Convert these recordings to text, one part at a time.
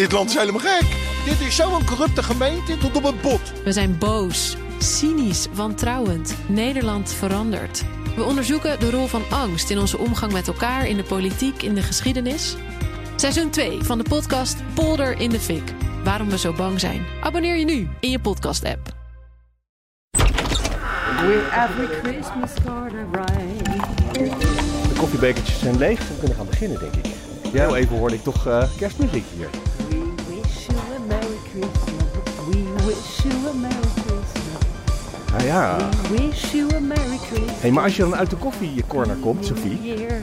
Dit land is helemaal gek. Dit is zo'n corrupte gemeente tot op het bot. We zijn boos, cynisch, wantrouwend. Nederland verandert. We onderzoeken de rol van angst in onze omgang met elkaar, in de politiek, in de geschiedenis. Seizoen 2 van de podcast Polder in de Fik. Waarom we zo bang zijn. Abonneer je nu in je podcast-app. De koffiebekertjes zijn leeg. We kunnen gaan beginnen, denk ik. Heel even hoorde ik toch eh, kerstmuziek hier. Christmas. We wish you a Merry Christmas. Ah ja. We wish you a Merry Christmas. Hey, maar als je dan uit de koffiecorner komt, Sophie, eh,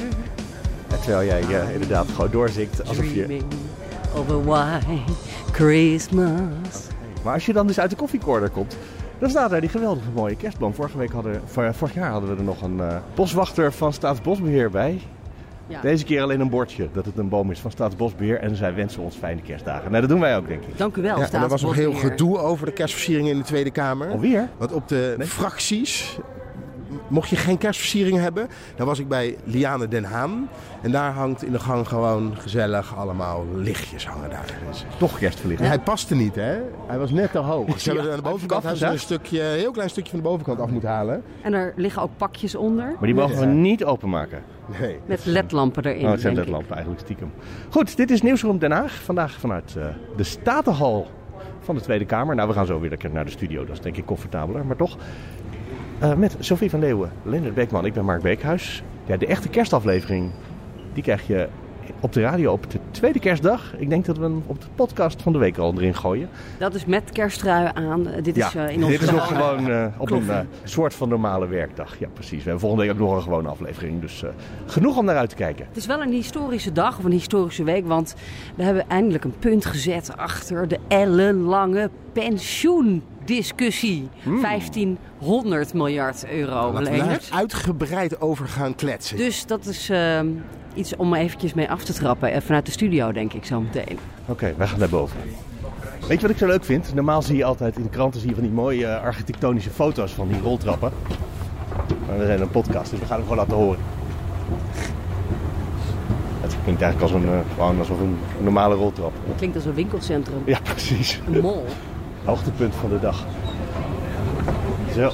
terwijl jij eh, inderdaad gewoon doorzingt alsof je... of a white Christmas. Maar als je dan dus uit de koffiecorner komt, dan staat daar die geweldige mooie kerstboom. Vorige week hadden, vor- vorig jaar hadden we er nog een eh, boswachter van Staatsbosbeheer bij. Ja. Deze keer alleen een bordje dat het een boom is van Staatsbosbeheer. En zij wensen ons fijne kerstdagen. Nou, dat doen wij ook, denk ik. Dank u wel, Ja, er was nog heel gedoe over de kerstversieringen in de Tweede Kamer. Alweer? Want op de Nee. fracties mocht je geen kerstversiering hebben. Dan was ik bij Liane Den Haan. En daar hangt in de gang gewoon gezellig allemaal lichtjes hangen daar. Dus, Toch kerstverlichting. Hij paste niet, hè? Hij was net te hoog. Ze hebben Ja, aan de bovenkant hebben ze een stukje, een heel klein stukje van de bovenkant af moeten halen. En er liggen ook pakjes onder. Maar die mogen we niet openmaken. Nee. Met ledlampen erin, Oh, het zijn ledlampen eigenlijk stiekem. Goed, dit is Nieuwsroom Den Haag. Vandaag vanuit eh, de Statenhal van de Tweede Kamer. Nou, we gaan zo weer lekker naar de studio. Dat is denk ik comfortabeler, maar toch. Eh, met Sophie van Leeuwen, Leonard Beekman, ik ben Mark Beekhuis. Ja, de echte kerstaflevering, die krijg je op de radio op de tweede kerstdag. Ik denk dat we hem op de podcast van de week al erin gooien. Dat is met kersttrui aan. Dit is ja, eh, in ons dit is nog geval, gewoon eh, op een eh, soort van normale werkdag. Ja, precies. We hebben volgende week ook nog een gewone aflevering. Dus genoeg om naar uit te kijken. Het is wel een historische dag of een historische week, want we hebben eindelijk een punt gezet achter de ellenlange pensioendiscussie. Hmm. 1500 miljard euro, Laten we daar uitgebreid over gaan kletsen. Dus dat is eh, iets om eventjes mee af te trappen. eh, vanuit de studio, denk ik, zo meteen. Oké, wij gaan naar boven. Weet je wat ik zo leuk vind? Normaal zie je altijd in de kranten zie je van die mooie eh, architectonische foto's van die roltrappen. Maar we zijn een podcast, dus we gaan hem gewoon laten horen. Het klinkt eigenlijk als een, eh, gewoon alsof een normale roltrap. Klinkt als een winkelcentrum. Ja, precies. Een mall. Hoogtepunt van de dag. Zo.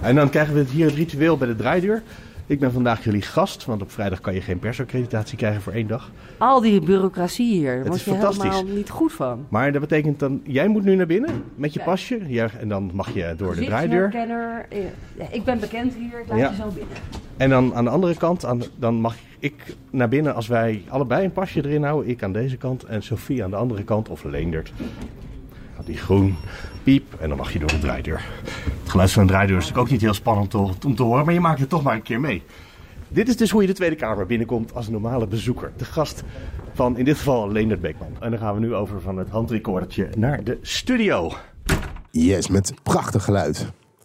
En dan krijgen we het hier het ritueel bij de draaideur. Ik ben vandaag jullie gast, want op vrijdag kan je geen persaccreditatie krijgen voor één dag. Al die bureaucratie hier, daar word je helemaal niet goed van. Maar dat betekent dan, jij moet nu naar binnen met je pasje. Ja, en dan mag je door de draaideur. Gezichtsherkenner. Eh, ja, ik ben bekend hier, ik laat Ja. je zo binnen. En dan aan de andere kant, aan, dan mag ik naar binnen als wij allebei een pasje erin houden. Ik aan deze kant en Sophie aan de andere kant. Of Leendert. Die groen, piep. En dan mag je door de draaideur. Het geluid van een draaideur is natuurlijk ook niet heel spannend te- om te horen. Maar je maakt het toch maar een keer mee. Dit is dus hoe je de Tweede Kamer binnenkomt als een normale bezoeker. De gast van in dit geval Leendert Beekman. En dan gaan we nu over van het handrecordertje naar de studio. Yes, met prachtig geluid.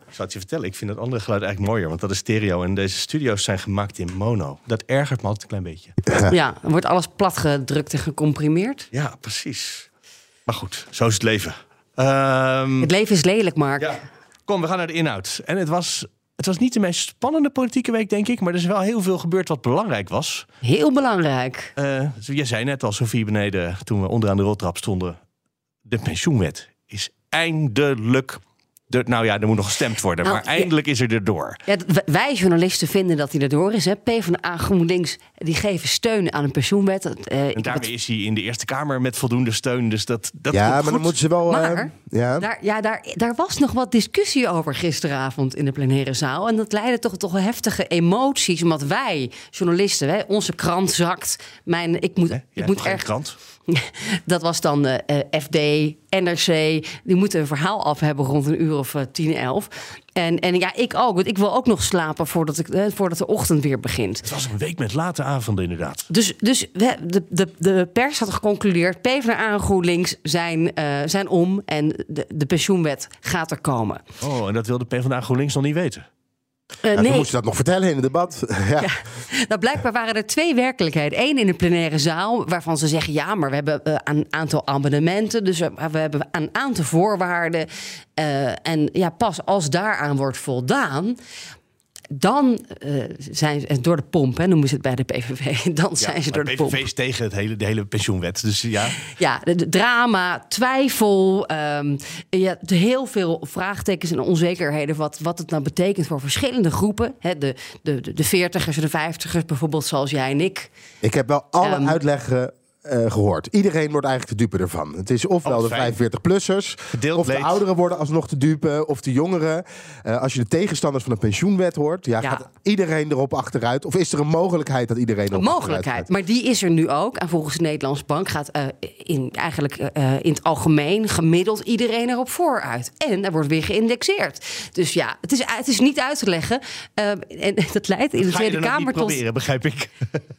Ik zal het je vertellen, ik vind dat andere geluid eigenlijk mooier. Want dat is stereo en deze studio's zijn gemaakt in mono. Dat ergert me altijd een klein beetje. Ja, dan wordt alles platgedrukt en gecomprimeerd. Ja, precies. Maar goed, zo is het leven. Ehm, Het leven is lelijk, Mark. ja. Kom, we gaan naar de inhoud. En het was, het was niet de meest spannende politieke week, denk ik. Maar er is wel heel veel gebeurd wat belangrijk was. Heel belangrijk. Eh jij zei net al, Sofie beneden, toen we onderaan de roltrap stonden. De pensioenwet is eindelijk... De, nou ja, er moet nog gestemd worden, Nou, maar ja. eindelijk is er erdoor. Ja, wij journalisten vinden dat hij erdoor is. Hè. PvdA GroenLinks die geven steun aan een pensioenwet. Dat, eh, En daarmee het- is hij in de Eerste Kamer met voldoende steun. Dus dat, dat Ja, komt maar goed. dan moeten ze wel... Maar ja. daar, ja, daar, daar was nog wat discussie over gisteravond in de plenaire zaal. En dat leidde toch tot heftige emoties. Omdat wij, journalisten, hè, onze krant zakt. Mijn, ik moet, Hè? ik moet erg krant. Dat was dan eh, eh, FD, NRC. Die moeten een verhaal af hebben rond een uur of eh, 10, 11. En, en ja, ik ook. Want ik wil ook nog slapen voordat, ik, eh, voordat de ochtend weer begint. Het was een week met late avonden inderdaad. Dus, dus we, de, de, de pers had geconcludeerd... PvdA en GroenLinks zijn, zijn om en de, de pensioenwet gaat er komen. Oh, en dat wilde PvdA GroenLinks nog niet weten. Toen nee, moest je dat nog vertellen in het debat. ja. Nou, blijkbaar waren er twee werkelijkheden. Eén in de plenaire zaal, waarvan ze zeggen: ja, maar we hebben eh, een aantal abonnementen. Dus we, we hebben een aantal voorwaarden. Eh, en ja, pas als daaraan wordt voldaan. Dan uh, zijn ze door de pomp, hè, noemen ze het bij de PVV. Dan zijn ze door de, PVV pomp. is tegen het hele, de hele pensioenwet. Dus ja. Ja, de, de drama, twijfel, um, ja, heel veel vraagtekens en onzekerheden. Wat, wat het nou betekent voor verschillende groepen. Hè, de, de, de, de 40ers en de 50ers, bijvoorbeeld, zoals jij en ik. Ik heb wel alle um, uitleggen uh, gehoord. Iedereen wordt eigenlijk de dupe ervan. Het is ofwel de 45-plussers, of de ouderen worden alsnog de dupe, of de jongeren. Uh, als je de tegenstanders van de pensioenwet hoort, ja, ja, gaat iedereen erop achteruit? Of is er een mogelijkheid dat iedereen erop een mogelijkheid, maar die is er nu ook. En volgens de Nederlandse Bank gaat uh, in, eigenlijk in het algemeen gemiddeld iedereen erop vooruit. En er wordt weer geïndexeerd. Dus ja, het is, het is niet uit te leggen. en dat leidt in de Tweede Kamer tot... proberen, begrijp ik.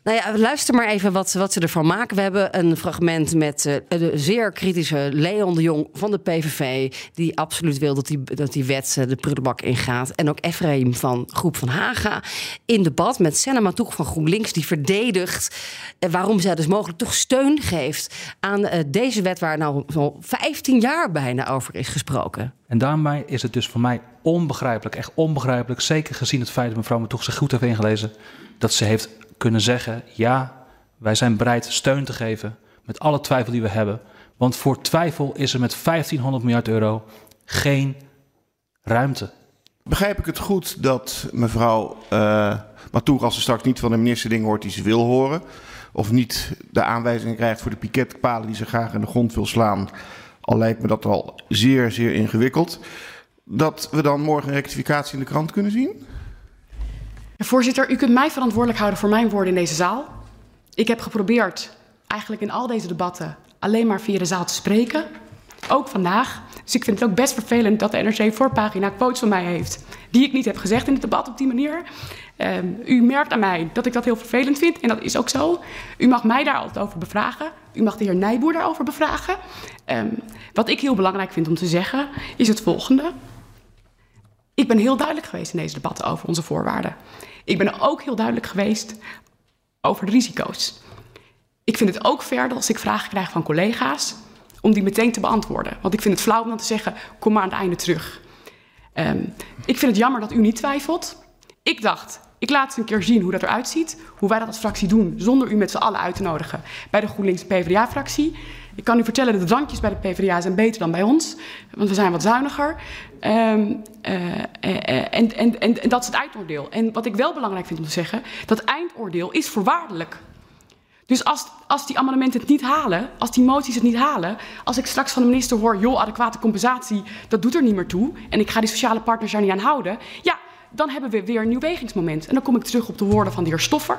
Nou ja, luister maar even wat, wat ze ervan maken. We hebben een fragment met uh, de zeer kritische Leon de Jong van de PVV... die absoluut wil dat die, dat die wet uh, de prullenbak ingaat. En ook Efraim van Groep van Haga in debat met Senna Matoeg van GroenLinks... die verdedigt uh, waarom zij dus mogelijk toch steun geeft... aan deze wet waar nou al 15 jaar bijna over is gesproken. En daarmee is het dus voor mij onbegrijpelijk, echt onbegrijpelijk... zeker gezien het feit dat mevrouw Matoeg zich goed heeft ingelezen... dat ze heeft kunnen zeggen, ja... Wij zijn bereid steun te geven met alle twijfel die we hebben. Want voor twijfel is er met 1500 miljard euro geen ruimte. Begrijp ik het goed dat mevrouw uh, Matoeg, als ze straks niet van de minister dingen hoort die ze wil horen, of niet de aanwijzingen krijgt voor de piketpalen die ze graag in de grond wil slaan, al lijkt me dat al zeer, zeer ingewikkeld, dat we dan morgen een rectificatie in de krant kunnen zien? Ja, voorzitter, u kunt mij verantwoordelijk houden voor mijn woorden in deze zaal. Ik heb geprobeerd eigenlijk in al deze debatten alleen maar via de zaal te spreken. Ook vandaag. Dus ik vind het ook best vervelend dat de NRC voorpagina quotes van mij heeft. Die ik niet heb gezegd in het debat op die manier. Um, u merkt aan mij dat ik dat heel vervelend vind. En dat is ook zo. U mag mij daar altijd over bevragen. U mag de heer Nijboer daarover bevragen. Um, wat ik heel belangrijk vind om te zeggen is het volgende. Ik ben heel duidelijk geweest in deze debatten over onze voorwaarden. Ik ben ook heel duidelijk geweest over de risico's. Ik vind het ook dat als ik vragen krijg van collega's, om die meteen te beantwoorden. Want ik vind het flauw om te zeggen, kom maar aan het einde terug. Um, ik vind het jammer dat u niet twijfelt. Ik dacht, ik laat eens een keer zien hoe dat eruit ziet. Hoe wij dat als fractie doen, zonder u met z'n allen uit te nodigen bij de GroenLinks PvdA-fractie. Ik kan u vertellen, de drankjes bij de PvdA zijn beter dan bij ons. Want we zijn wat zuiniger. Um, uh, en, en, en, dat is het eindoordeel. En wat ik wel belangrijk vind om te zeggen, dat eindoordeel is voorwaardelijk. Dus als, als die amendementen het niet halen, als die moties het niet halen, als ik straks van de minister hoor, joh, adequate compensatie, dat doet er niet meer toe, en ik ga die sociale partners daar niet aan houden, ja, dan hebben we weer een nieuw wegingsmoment. En dan kom ik terug op de woorden van de heer Stoffer.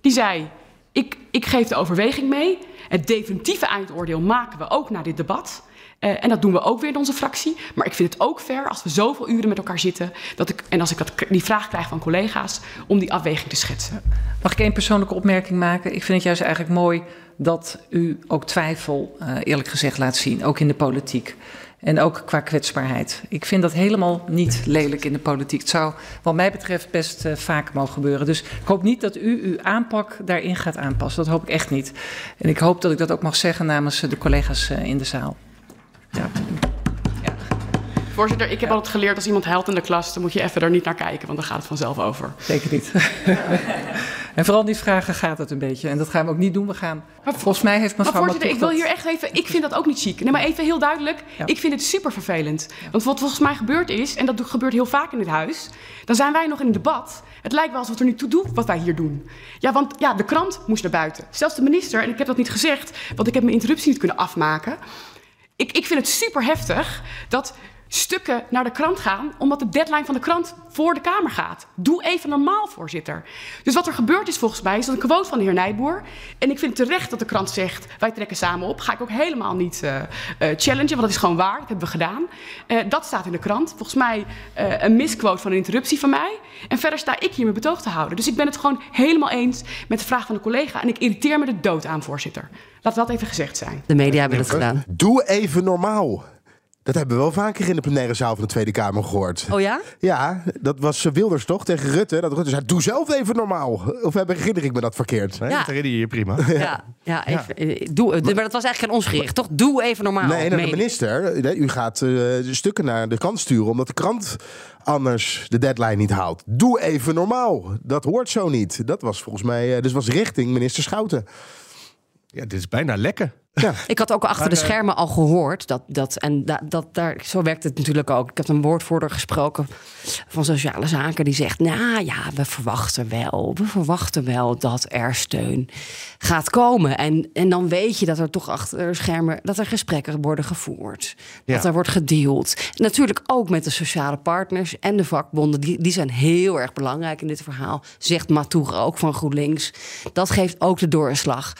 Die zei, ik, ik geef de overweging mee. Het definitieve eindoordeel maken we ook na dit debat. Uh, en dat doen we ook weer in onze fractie. Maar ik vind het ook fair als we zoveel uren met elkaar zitten. Dat ik, en als ik dat, die vraag krijg van collega's. om die afweging te schetsen. Mag ik één persoonlijke opmerking maken? Ik vind het juist eigenlijk mooi dat u ook twijfel, uh, eerlijk gezegd, laat zien. Ook in de politiek. En ook qua kwetsbaarheid. Ik vind dat helemaal niet lelijk in de politiek. Het zou, wat mij betreft, best uh, vaak mogen gebeuren. Dus ik hoop niet dat u uw aanpak daarin gaat aanpassen. Dat hoop ik echt niet. En ik hoop dat ik dat ook mag zeggen namens de collega's in de zaal. Ja. ja. Voorzitter, ik heb ja. altijd geleerd als iemand huilt in de klas, dan moet je even er niet naar kijken, want dan gaat het vanzelf over. Zeker niet. en vooral die vragen gaat het een beetje. En dat gaan we ook niet doen. We gaan. Maar, volgens mij heeft mevrouw. Maar voorzitter, ik wil hier echt even. Ik vind dat ook niet chic. Nee, maar even heel duidelijk. Ja. Ik vind het super vervelend. Want wat volgens mij gebeurd is, en dat gebeurt heel vaak in dit huis, dan zijn wij nog in een debat. Het lijkt wel alsof er nu toe doet wat wij hier doen. Ja, want ja, de krant moest naar buiten. Zelfs de minister, en ik heb dat niet gezegd, want ik heb mijn interruptie niet kunnen afmaken. Ik, ik vind het super heftig dat stukken naar de krant gaan, omdat de deadline van de krant voor de Kamer gaat. Doe even normaal, voorzitter. Dus wat er gebeurd is volgens mij, is dat een quote van de heer Nijboer. En ik vind terecht dat de krant zegt, wij trekken samen op. Ga ik ook helemaal niet uh, uh, challengen, want dat is gewoon waar. Dat hebben we gedaan. Uh, dat staat in de krant. Volgens mij een misquote van een interruptie van mij. En verder sta ik hier mijn betoog te houden. Dus ik ben het gewoon helemaal eens met de vraag van de collega. En ik irriteer me de dood aan, voorzitter. Laat dat even gezegd zijn. De media hebben het gedaan. Doe even normaal. Dat hebben we wel vaker in de plenaire zaal van de Tweede Kamer gehoord. Oh ja? Ja, dat was Wilders toch tegen Rutte. Dat Rutte zei, doe zelf even normaal. Of heb herinner ik me dat verkeerd? Nee, Ja. Dat herinner je je prima. Ja, ja, even, eh, Doe, maar dat was eigenlijk aan ons gericht, toch? Doe even normaal. Nee, de minister. U gaat eh, stukken naar de kant sturen... omdat de krant anders de deadline niet haalt. Doe even normaal. Dat hoort zo niet. Dat was volgens mij... eh, dus was richting minister Schouten. Ja, dit is bijna lekker. Ja. Ik had ook achter de eh, schermen al gehoord dat, dat en da, dat daar, zo werkt het natuurlijk ook. Ik heb een woordvoerder gesproken van sociale zaken die zegt: Nou ja, we verwachten wel, we verwachten wel dat er steun gaat komen. En, en dan weet je dat er toch achter de schermen dat er gesprekken worden gevoerd, Ja. dat er wordt gedeeld. Natuurlijk ook met de sociale partners en de vakbonden, die, die zijn heel erg belangrijk in dit verhaal. Zegt Matour ook van GroenLinks. Dat geeft ook de doorslag.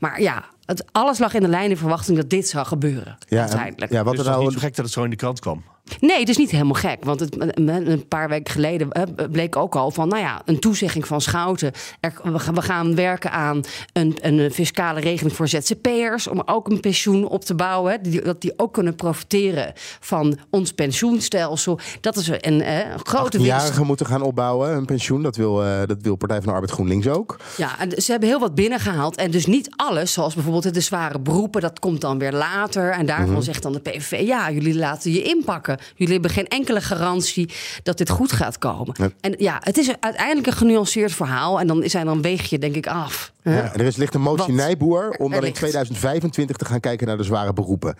Maar ja. Het, alles lag in de lijn in verwachting dat dit zou gebeuren. Ja, en- uiteindelijk. ja, wat dus er het is nou... niet zo gek dat het zo in de krant kwam. Nee, het is niet helemaal gek. Want het, een paar weken geleden eh, bleek ook al van, nou ja, een toezegging van Schouten. Er, we, gaan, we gaan werken aan een, een fiscale regeling voor ZZP'ers. Om ook een pensioen op te bouwen. Die, dat die ook kunnen profiteren van ons pensioenstelsel. Dat is een, eh, een grote winst. 18-jarigen moeten gaan opbouwen, een pensioen. Dat wil, eh, dat wil Partij van de Arbeid GroenLinks ook. Ja, en ze hebben heel wat binnengehaald. En dus niet alles, zoals bijvoorbeeld de zware beroepen, dat komt dan weer later. En daarvan Mhm. zegt dan de PVV: ja, jullie laten je inpakken. Jullie hebben geen enkele garantie dat dit goed gaat komen. Ja. En ja, het is uiteindelijk een genuanceerd verhaal. En dan, zijn, dan weeg je, denk ik, af. Ja, er is, ligt een motie Wat? Nijboer om dan in ligt. 2025 te gaan kijken naar de zware beroepen.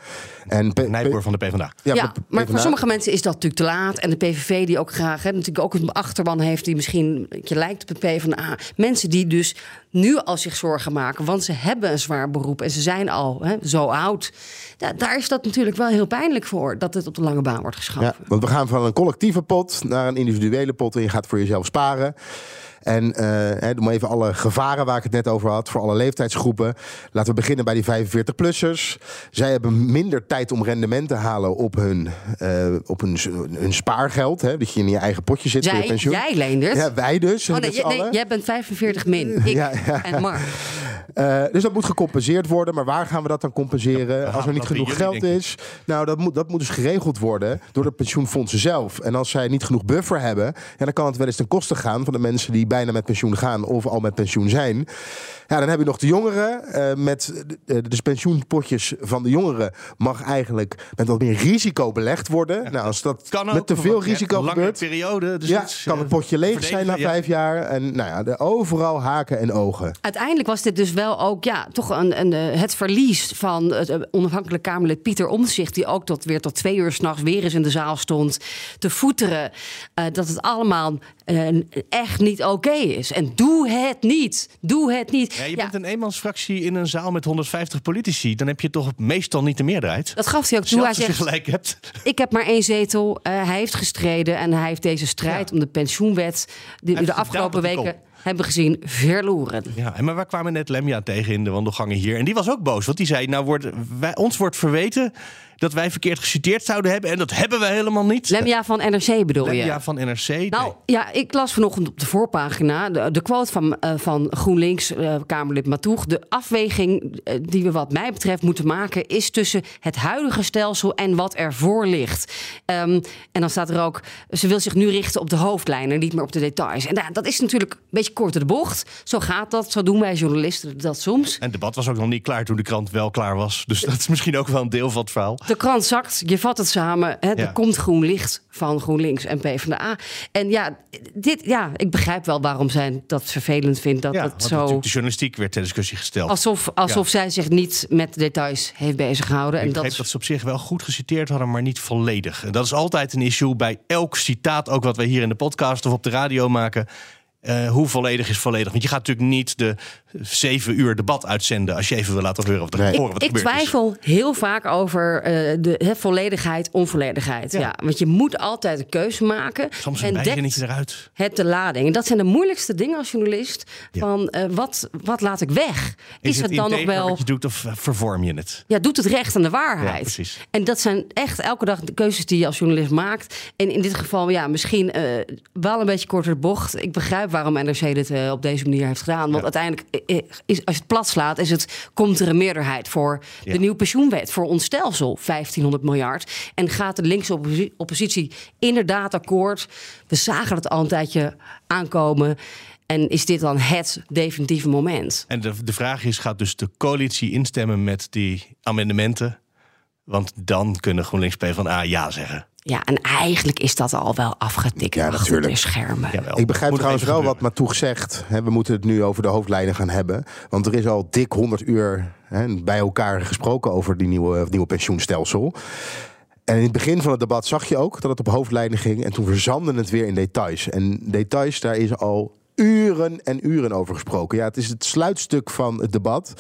En P- Nijboer P- van de PvdA. Ja, maar voor sommige mensen is dat natuurlijk te laat. En de PVV die ook graag, hè, natuurlijk ook een achterban heeft... die misschien een beetje lijkt op de PvdA. Mensen die dus nu al zich zorgen maken... want ze hebben een zwaar beroep en ze zijn al hè, zo oud. Da- daar is dat natuurlijk wel heel pijnlijk voor... dat het op de lange baan wordt geschoven. Ja, want we gaan van een collectieve pot naar een individuele pot en je gaat voor jezelf sparen. En eh, hè, om even alle gevaren waar ik het net over had, voor alle leeftijdsgroepen. Laten we beginnen bij die 45-plussers. Zij hebben minder tijd om rendement te halen op hun, eh, op hun, hun spaargeld. Hè, dat je in je eigen potje zit voor je Jij, pensioen. jij Leendert. Ja, wij dus. oh, nee, nee, jij bent 45 min. Ik Ja, ja. en Mark. Eh, dus dat moet gecompenseerd worden. Maar waar gaan we dat dan compenseren? als er niet genoeg geld is. Nou, dat moet, dat moet dus geregeld worden door de pensioenfondsen zelf. En als zij niet genoeg buffer hebben, ja, dan kan het wel eens ten koste gaan van de mensen die bijna met pensioen gaan of al met pensioen zijn. Ja, dan heb je nog de jongeren. eh, met de, dus pensioenpotjes van de jongeren mag eigenlijk met wat meer risico belegd worden. Nou, als dat Kan ook. met te veel risico gebeurt. periode. Dus ja, iets, kan eh, het potje leeg zijn na vijf jaar. En nou ja, de, overal haken en ogen. Uiteindelijk was dit dus wel ook ja, toch een, een, eh, het verlies van het eh, onafhankelijk Kamerlid Pieter Omtzigt... die ook tot, weer tot twee uur s'nachts weer eens in de zaal stond te voeteren... eh, dat het allemaal echt niet oké is. En doe het niet. Doe het niet. Ja, je Ja, bent een eenmansfractie in een zaal met 150 politici. Dan heb je toch meestal niet de meerderheid. dat gaf hij ook toe. Hij als je gelijk hebt. ik heb maar één zetel. Hij heeft gestreden en hij heeft deze strijd Ja. om de pensioenwet... die de afgelopen weken hebben gezien, verloren. Ja, en maar waar kwamen net Lemja tegen in de wandelgangen hier? En die was ook boos, want die zei: Nou, wordt, wij, ons wordt verweten dat wij verkeerd geciteerd zouden hebben. En dat hebben we helemaal niet. Lemja van NRC bedoel je? Lemja van NRC. Nee. Nou ja, ik las vanochtend op de voorpagina de, de quote van, eh, van GroenLinks eh, Kamerlid Matoeg. De afweging eh, die we wat mij betreft moeten maken is tussen het huidige stelsel en wat ervoor ligt. Ehm, en dan staat er ook, ze wil zich nu richten op de hoofdlijnen en niet meer op de details. En da- dat is natuurlijk een beetje kort door de bocht. Zo gaat dat, zo doen wij journalisten dat soms. En het debat was ook nog niet klaar toen de krant wel klaar was. Dus dat is misschien ook wel een deel van het verhaal. De krant zakt, je vat het samen. Hè. Er komt groen licht van GroenLinks en PvdA. En ja, dit, ja, ik begrijp wel waarom zij dat vervelend vindt. Dat het zo... de journalistiek werd ter discussie gesteld. Alsof, alsof zij zich niet met details heeft bezig gehouden. Ik En dat dat ze op zich wel goed geciteerd hadden, maar niet volledig. En dat is altijd een issue bij elk citaat, ook wat wij hier in de podcast of op de radio maken. Eh, hoe volledig is volledig? Want je gaat natuurlijk niet de zeven uur debat uitzenden als je even wil laten horen, of er Nee. horen wat ik is. twijfel heel vaak over eh, de hè, volledigheid, onvolledigheid. Ja. Ja. want je moet altijd een keuze maken. Soms een bijzinnetje eruit. het de lading. En dat zijn de moeilijkste dingen als journalist. Ja. Van eh, wat, wat laat ik weg? Is, Is, het, dan nog wel... wat je doet of eh, vervorm je het? Ja, doet het recht aan de waarheid. Ja, precies. En dat zijn echt elke dag de keuzes die je als journalist maakt. En in dit geval, ja, misschien eh, wel een beetje korter de bocht. Ik begrijp waarom NRC dit op deze manier heeft gedaan. Want Ja. uiteindelijk is, als je het plat slaat, is het, komt er een meerderheid voor de nieuwe pensioenwet, voor ons stelsel, 1500 miljard. En gaat de linkse oppositie inderdaad akkoord? We zagen het al een tijdje aankomen. En is dit dan het definitieve moment? En de, de vraag is: gaat dus de coalitie instemmen met die amendementen? Want dan kunnen GroenLinks PvdA ja zeggen. Ja, en eigenlijk is dat al wel afgetikt ja, achter de schermen. Ik begrijp trouwens wel wat Matoeg zegt. we moeten het nu over de hoofdlijnen gaan hebben. Want er is al dik 100 uur bij elkaar gesproken over die nieuwe, nieuwe pensioenstelsel. En in het begin van het debat zag je ook dat het op hoofdlijnen ging. En toen verzandde het weer in details. En details, daar is al uren en uren over gesproken. Ja, het is het sluitstuk van het debat.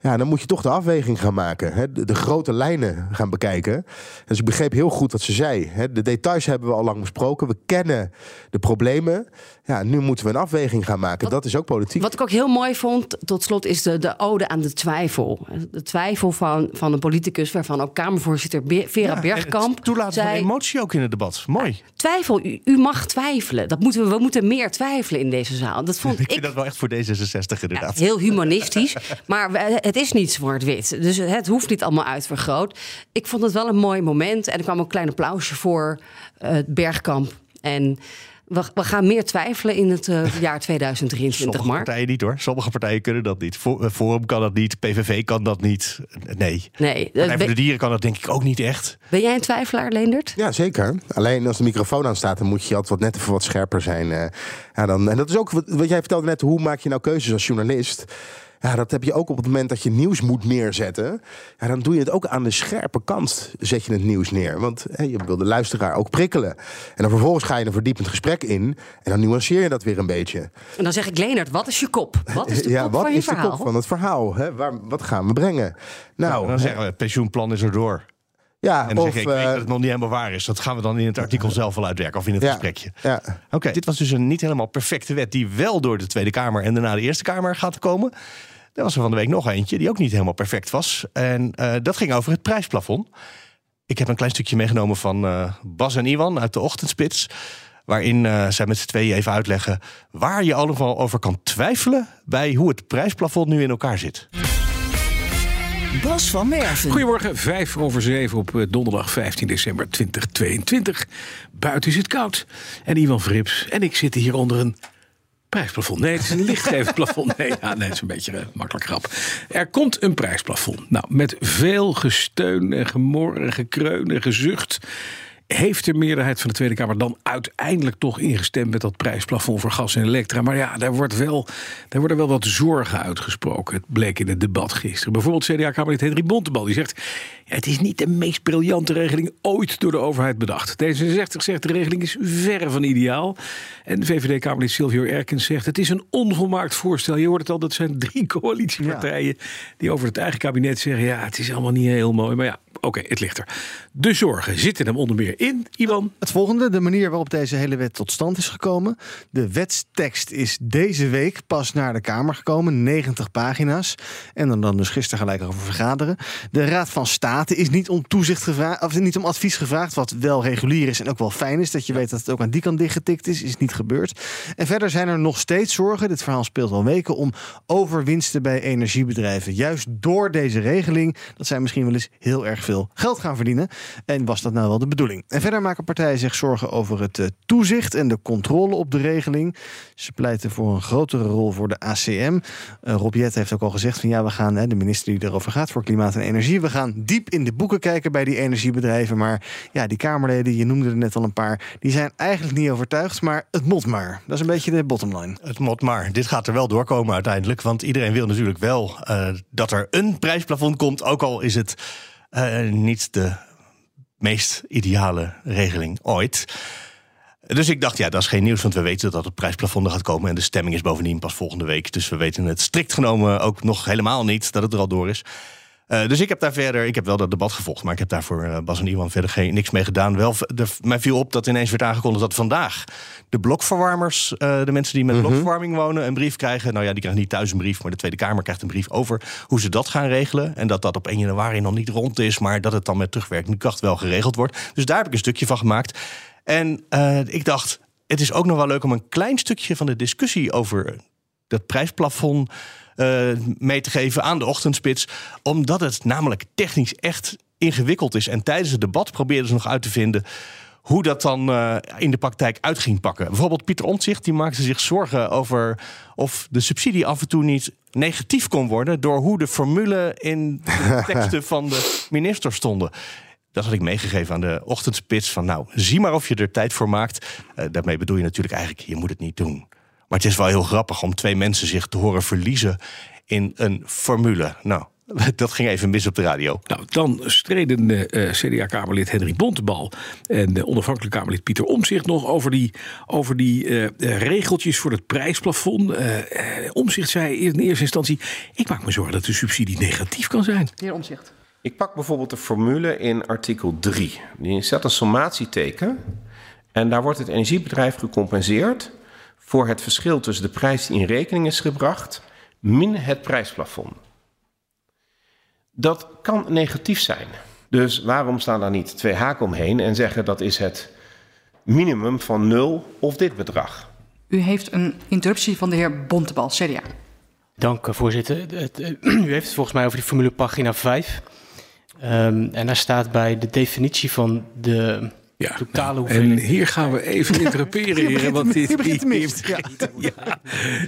Ja, dan moet je toch de afweging gaan maken. Hè? De, grote lijnen gaan bekijken. Dus ik begreep heel goed wat ze zei. Hè? De details hebben we al lang besproken. We kennen de problemen. Ja, nu moeten we een afweging gaan maken. dat is ook politiek. Wat ik ook heel mooi vond, tot slot, is de, de ode aan de twijfel. De twijfel van, van een politicus, waarvan ook Kamervoorzitter Vera ja, Bergkamp. Toelaten zei, van emotie ook in het debat. Mooi. Twijfel, u, u, mag twijfelen. Dat moeten we, we moeten meer twijfelen in deze zaal. Dat vond ik, vind dat wel echt voor D66 inderdaad. heel humanistisch. maar het is niet zwart-wit. Dus het hoeft niet allemaal uitvergroot. Ik vond het wel een mooi moment. En er kwam een klein applausje voor uh, Bergkamp. En we, we, gaan meer twijfelen in het uh, jaar 2023, Sommige maar. partijen niet hoor. Sommige partijen kunnen dat niet. Eh, Forum kan dat niet. PVV kan dat niet. Nee. nee voor de Dieren kan dat denk ik ook niet echt. Ben jij een twijfelaar, Leendert? Ja, zeker. Alleen als de microfoon aan staat, dan moet je altijd wat net even wat scherper zijn. Uh, ja, dan, en dat is ook wat, wat jij vertelde net. Hoe maak je nou keuzes als journalist? Ja, dat heb je ook op het moment dat je nieuws moet neerzetten. Ja, dan doe je het ook aan de scherpe kant, zet je het nieuws neer. Want je wil de luisteraar ook prikkelen. En dan vervolgens ga je een verdiepend gesprek in. En dan nuanceer je dat weer een beetje. En dan zeg ik, Leonard, wat is je kop? Wat is de ja, kop wat van je is verhaal? de kop van het verhaal? Hè? Waar, wat gaan we brengen? Nou, dan zeggen we, het pensioenplan is erdoor. Ja, en dan of, zeg ik, ik uh, dat het nog niet helemaal waar is. Dat gaan we dan in het artikel zelf wel uitwerken of in het gesprekje. Ja. Oké, dit was dus een niet helemaal perfecte wet die wel door de Tweede Kamer en daarna de Eerste Kamer gaat komen. Er was er van de week nog eentje die ook niet helemaal perfect was. En uh, dat ging over het prijsplafond. Ik heb een klein stukje meegenomen van uh, Bas en Iwan uit de Ochtendspits. Waarin uh, zij met z'n tweeën even uitleggen waar je allemaal over kan twijfelen bij hoe het prijsplafond nu in elkaar zit. Bas van Merven. Goedemorgen, vijf over zeven op donderdag 15 december 2022. Buiten is het koud. En Iwan Vrips en ik zitten hier onder een Prijsplafond. Nee, het is een lichtgevend plafond. Nee, ja, nee, het is een beetje een eh, makkelijk grap. Er komt een prijsplafond. Nou, met veel gesteun en gemor en gekreun en gezucht heeft de meerderheid van de Tweede Kamer dan uiteindelijk toch ingestemd met dat prijsplafond voor gas en elektra. Maar ja, daar, wordt wel, daar worden wel wat zorgen uitgesproken. Het bleek in het debat gisteren. Bijvoorbeeld CDA-Kamerlid Henry Bontebal. Die zegt, het is niet de meest briljante regeling ooit door de overheid bedacht. D66 zegt de regeling is verre van ideaal. En VVD-Kamerlid Silvio Erkens zegt, het is een onvolmaakt voorstel. Je hoort het al, dat zijn drie coalitiepartijen die over het eigen kabinet zeggen, ja, het is allemaal niet heel mooi. Maar ja, Oké, het ligt er. De zorgen zitten hem onder meer in, Ivan. Het volgende, de manier waarop deze hele wet tot stand is gekomen. De wetstekst is deze week pas naar de Kamer gekomen, 90 pagina's. En dan, dan dus gisteren gelijk over vergaderen. De Raad van State is niet om toezicht gevraagd, of niet om advies gevraagd, wat wel regulier is en ook wel fijn is. Dat je weet dat het ook aan die kant dichtgetikt is, is niet gebeurd. En verder zijn er nog steeds zorgen, dit verhaal speelt al weken, om overwinsten bij energiebedrijven. Juist door deze regeling, dat zijn misschien wel eens heel erg veel geld gaan verdienen. En was dat nou wel de bedoeling? En verder maken partijen zich zorgen over het eh, toezicht en de controle op de regeling. Ze pleiten voor een grotere rol voor de ACM. Uh, eh, Rob heeft ook al gezegd van ja, we gaan, hè, de minister die erover gaat voor klimaat en energie, we gaan diep in de boeken kijken bij die energiebedrijven. Maar ja, die Kamerleden, je noemde er net al een paar, die zijn eigenlijk niet overtuigd, maar het mot maar. Dat is een beetje de bottomline. Het mot maar. Dit gaat er wel doorkomen uiteindelijk, want iedereen wil natuurlijk wel uh, dat er een prijsplafond komt, ook al is het uh, niet de meest ideale regeling ooit. Dus ik dacht, ja, dat is geen nieuws, want we weten dat het prijsplafond er gaat komen. En de stemming is bovendien pas volgende week. Dus we weten het strikt genomen ook nog helemaal niet dat het er al door is. Uh, dus ik heb daar verder, ik heb wel dat debat gevolgd, maar ik heb daarvoor uh, Bas en Iwan verder geen, niks mee gedaan. Wel, de, mij viel op dat ineens werd aangekondigd dat vandaag de blokverwarmers, uh, de mensen die met mm blokverwarming wonen, een brief krijgen. Nou ja, die krijgen niet thuis een brief, maar de Tweede Kamer krijgt een brief over hoe ze dat gaan regelen. En dat dat op 1 januari nog niet rond is, maar dat het dan met terugwerkende kracht wel geregeld wordt. Dus daar heb ik een stukje van gemaakt. En ik dacht, het is ook nog wel leuk om een klein stukje van de discussie over dat prijsplafond uh, mee te geven aan de ochtendspits. Omdat het namelijk technisch echt ingewikkeld is. En tijdens het debat probeerden ze nog uit te vinden hoe dat dan uh, in de praktijk uit ging pakken. Bijvoorbeeld Pieter Omtzigt die maakte zich zorgen over of de subsidie af en toe niet negatief kon worden door hoe de formule in de teksten van de minister stonden. Dat had ik meegegeven aan de ochtendspits van nou, zie maar of je er tijd voor maakt. Uh, daarmee bedoel je natuurlijk eigenlijk, je moet het niet doen. Maar het is wel heel grappig om twee mensen zich te horen verliezen in een formule. Nou, dat ging even mis op de radio. Nou, dan streden uh, eh, CDA-Kamerlid Henry Bontebal en de onafhankelijk Kamerlid Pieter Omzicht nog over die, over die uh, regeltjes voor het prijsplafond. Omzicht zei in eerste instantie: Ik maak me zorgen dat de subsidie negatief kan zijn. Heer Omzicht. Ik pak bijvoorbeeld de formule in artikel 3. Die zet een sommatieteken. En daar wordt het energiebedrijf gecompenseerd voor het verschil tussen de prijs die in rekening is gebracht min het prijsplafond. Dat kan negatief zijn. Dus waarom staan daar niet twee haken omheen en zeggen dat is het minimum van nul of dit bedrag? U heeft een interruptie van de heer Bontebal, CDA. Dank, voorzitter. U heeft het volgens mij over die formule pagina 5. Um, en daar staat bij de definitie van de ja, totale hoeveelheid. En hier gaan we even interruperen, heren. Want dit, hier begint. Ja. ja.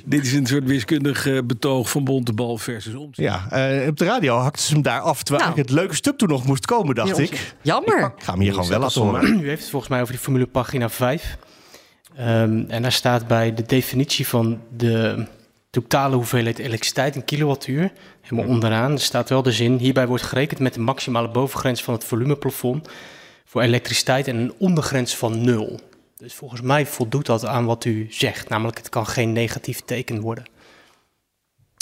dit is een soort wiskundig uh, betoog van Bontebal versus om. Ja, uh, op de radio hakte ze hem daar af. Terwijl nou. het leuke stuk toen nog moest komen, dacht ik. Jammer. Ik ga hem hier gewoon wel laten horen. U heeft het volgens mij over die formule pagina 5. Um, en daar staat bij de definitie van de totale hoeveelheid elektriciteit in kilowattuur. Helemaal onderaan staat wel de zin. Hierbij wordt gerekend met de maximale bovengrens van het volumeplafond voor elektriciteit en een ondergrens van nul. Dus volgens mij voldoet dat aan wat u zegt. Namelijk, het kan geen negatief teken worden.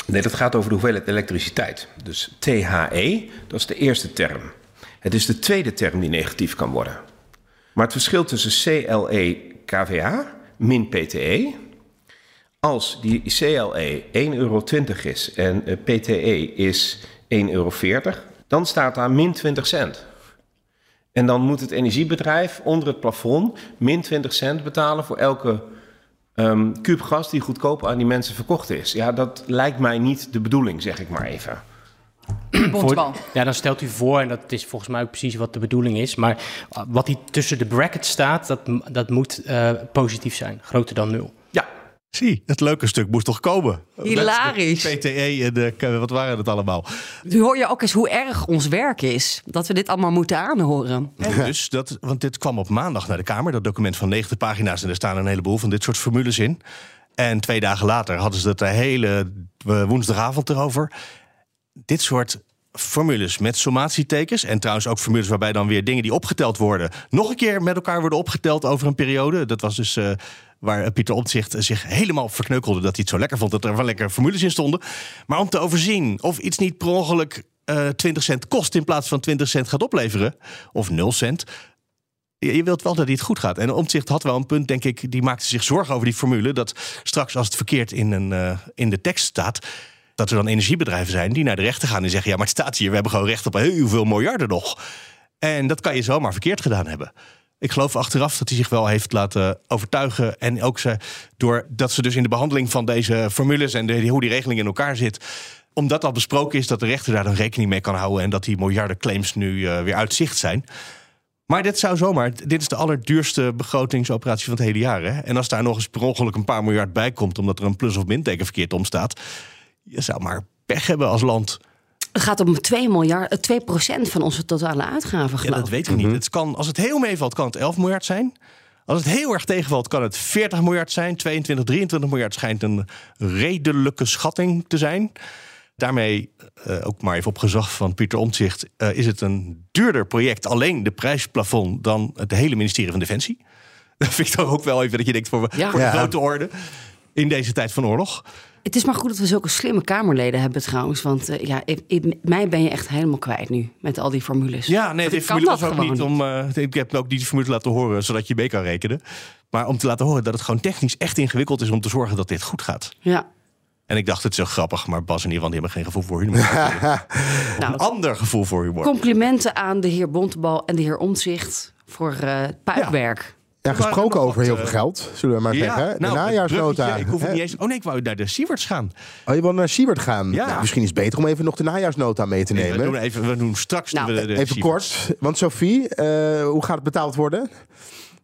Nee, dat gaat over de hoeveelheid elektriciteit. Dus THE, dat is de eerste term. Het is de tweede term die negatief kan worden. Maar het verschil tussen CLE KVA min PTE als die CLE 1,20 euro is en eh, PTE is 1,40 euro, dan staat daar min 20 cent. En dan moet het energiebedrijf onder het plafond min 20 cent betalen voor elke um, kuub gas die goedkoop aan die mensen verkocht is. Ja, dat lijkt mij niet de bedoeling, zeg ik maar even. Voor, ja, dan stelt u voor, en dat is volgens mij ook precies wat de bedoeling is. Maar wat die tussen de brackets staat, dat, dat moet uh, positief zijn, groter dan nul. Zie, het leuke stuk moest toch komen. Hilarisch. PTE en de, wat waren het allemaal? Nu hoor je ook eens hoe erg ons werk is. Dat we dit allemaal moeten aanhoren. dus dat, want dit kwam op maandag naar de Kamer. Dat document van 90 pagina's. En er staan een heleboel van dit soort formules in. En twee dagen later hadden ze het de hele eh, woensdagavond erover. Dit soort formules met sommatietekens. En trouwens ook formules waarbij dan weer dingen die opgeteld worden... nog een keer met elkaar worden opgeteld over een periode. Dat was dus uh, waar Pieter Omtzigt zich helemaal verkneukelde... dat hij het zo lekker vond dat er wel lekker formules in stonden. Maar om te overzien of iets niet per ongeluk uh, eh, 20 cent kost... in plaats van 20 cent gaat opleveren, of 0 cent... Je wilt wel dat hij het goed gaat. En Omtzigt had wel een punt, denk ik, die maakte zich zorgen over die formule. Dat straks als het verkeerd in, een, uh, in de tekst staat dat er dan energiebedrijven zijn die naar de rechter gaan en zeggen: ja, maar het staat hier, we hebben gewoon recht op heel veel miljarden nog. En dat kan je zomaar verkeerd gedaan hebben. Ik geloof achteraf dat hij zich wel heeft laten overtuigen. En ook ze, doordat ze dus in de behandeling van deze formules en de, hoe die regeling in elkaar zit. Omdat al besproken is dat de rechter daar dan rekening mee kan houden. En dat die miljarden claims nu uh, weer uit zicht zijn. Maar dit zou zomaar, dit is de allerduurste begrotingsoperatie van het hele jaar. Hè? En als daar nog eens per ongeluk een paar miljard bij komt, omdat er een plus of teken verkeerd om staat je zou maar pech hebben als land. Het gaat om 2 miljard, 2% eh, van onze totale uitgaven. Ja, dat weten we niet. Mhm. Het kan, als het heel meevalt, kan het 11 miljard zijn. Als het heel erg tegenvalt, kan het 40 miljard zijn. 22, 23 miljard schijnt een redelijke schatting te zijn. Daarmee, uh, ook maar even op gezag van Pieter Omtzigt, uh, is het een duurder project, alleen de prijsplafond, dan het hele ministerie van Defensie. Dat vind ik toch ook wel even dat je denkt voor, ja. voor de grote orde in deze tijd van oorlog. Het is maar goed dat we zulke slimme Kamerleden hebben trouwens. Want uh, ja, ik, mij ben je echt helemaal kwijt nu met al die formules. Ja, nee, die formule was ook niet om... Uh, ik heb ook die formule laten horen, zodat je mee kan rekenen. Maar om te laten horen dat het gewoon technisch echt ingewikkeld is... om te zorgen dat dit goed gaat. Ja. En ik dacht, het is zo grappig, maar Bas en die hebben geen gevoel voor humor. nou, een ander gevoel voor humor. Complimenten aan de heer Bontebal en de heer Omtzigt voor uh, puikwerk. Ja, gesproken over heel veel geld, zullen we maar Ja, zeggen. De nou, najaarsnota. Ik hoef hè? niet eens. Oh nee, ik wou naar de Sieverts gaan. Oh, je wil naar Siebert gaan? Ja. Nou, misschien is het beter om even nog de najaarsnota mee te Nee, nemen. we, doen even, we doen straks Nou, de, de even kort, want Sophie, eh, hoe gaat het betaald worden?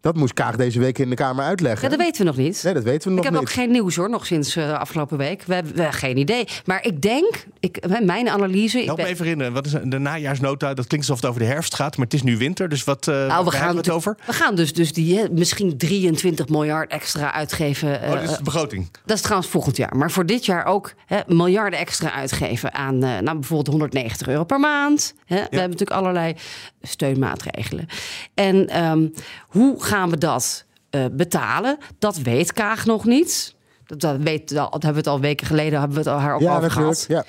Dat moest Kaag deze week in de Kamer uitleggen. Ja, dat weten we nog niet. Nee, dat weten we Ik nog heb niet. ook geen nieuws hoor, nog sinds eh, afgelopen week. We hebben, we hebben geen idee. Maar ik denk, ik, mijn analyse. Ik Help me ben- even herinneren. Wat is de najaarsnota? Dat klinkt alsof het over de herfst gaat, maar het is nu winter. Dus wat uh, Nou, we gaan, het over? we gaan dus, dus die hè, misschien 23 miljard extra uitgeven. Oh, dit is eh, de begroting. Dat is trouwens volgend jaar. Maar voor dit jaar ook hè, miljarden extra uitgeven aan eh, nou, bijvoorbeeld 190 euro per maand. Hè. We hebben natuurlijk allerlei steunmaatregelen. En ehm, hoe gaan we dat eh, betalen? Dat weet Kaag nog niet. Dat, dat, weet, dat hebben we het al weken geleden hebben we het al haar ook Ja, over gehad. Ja.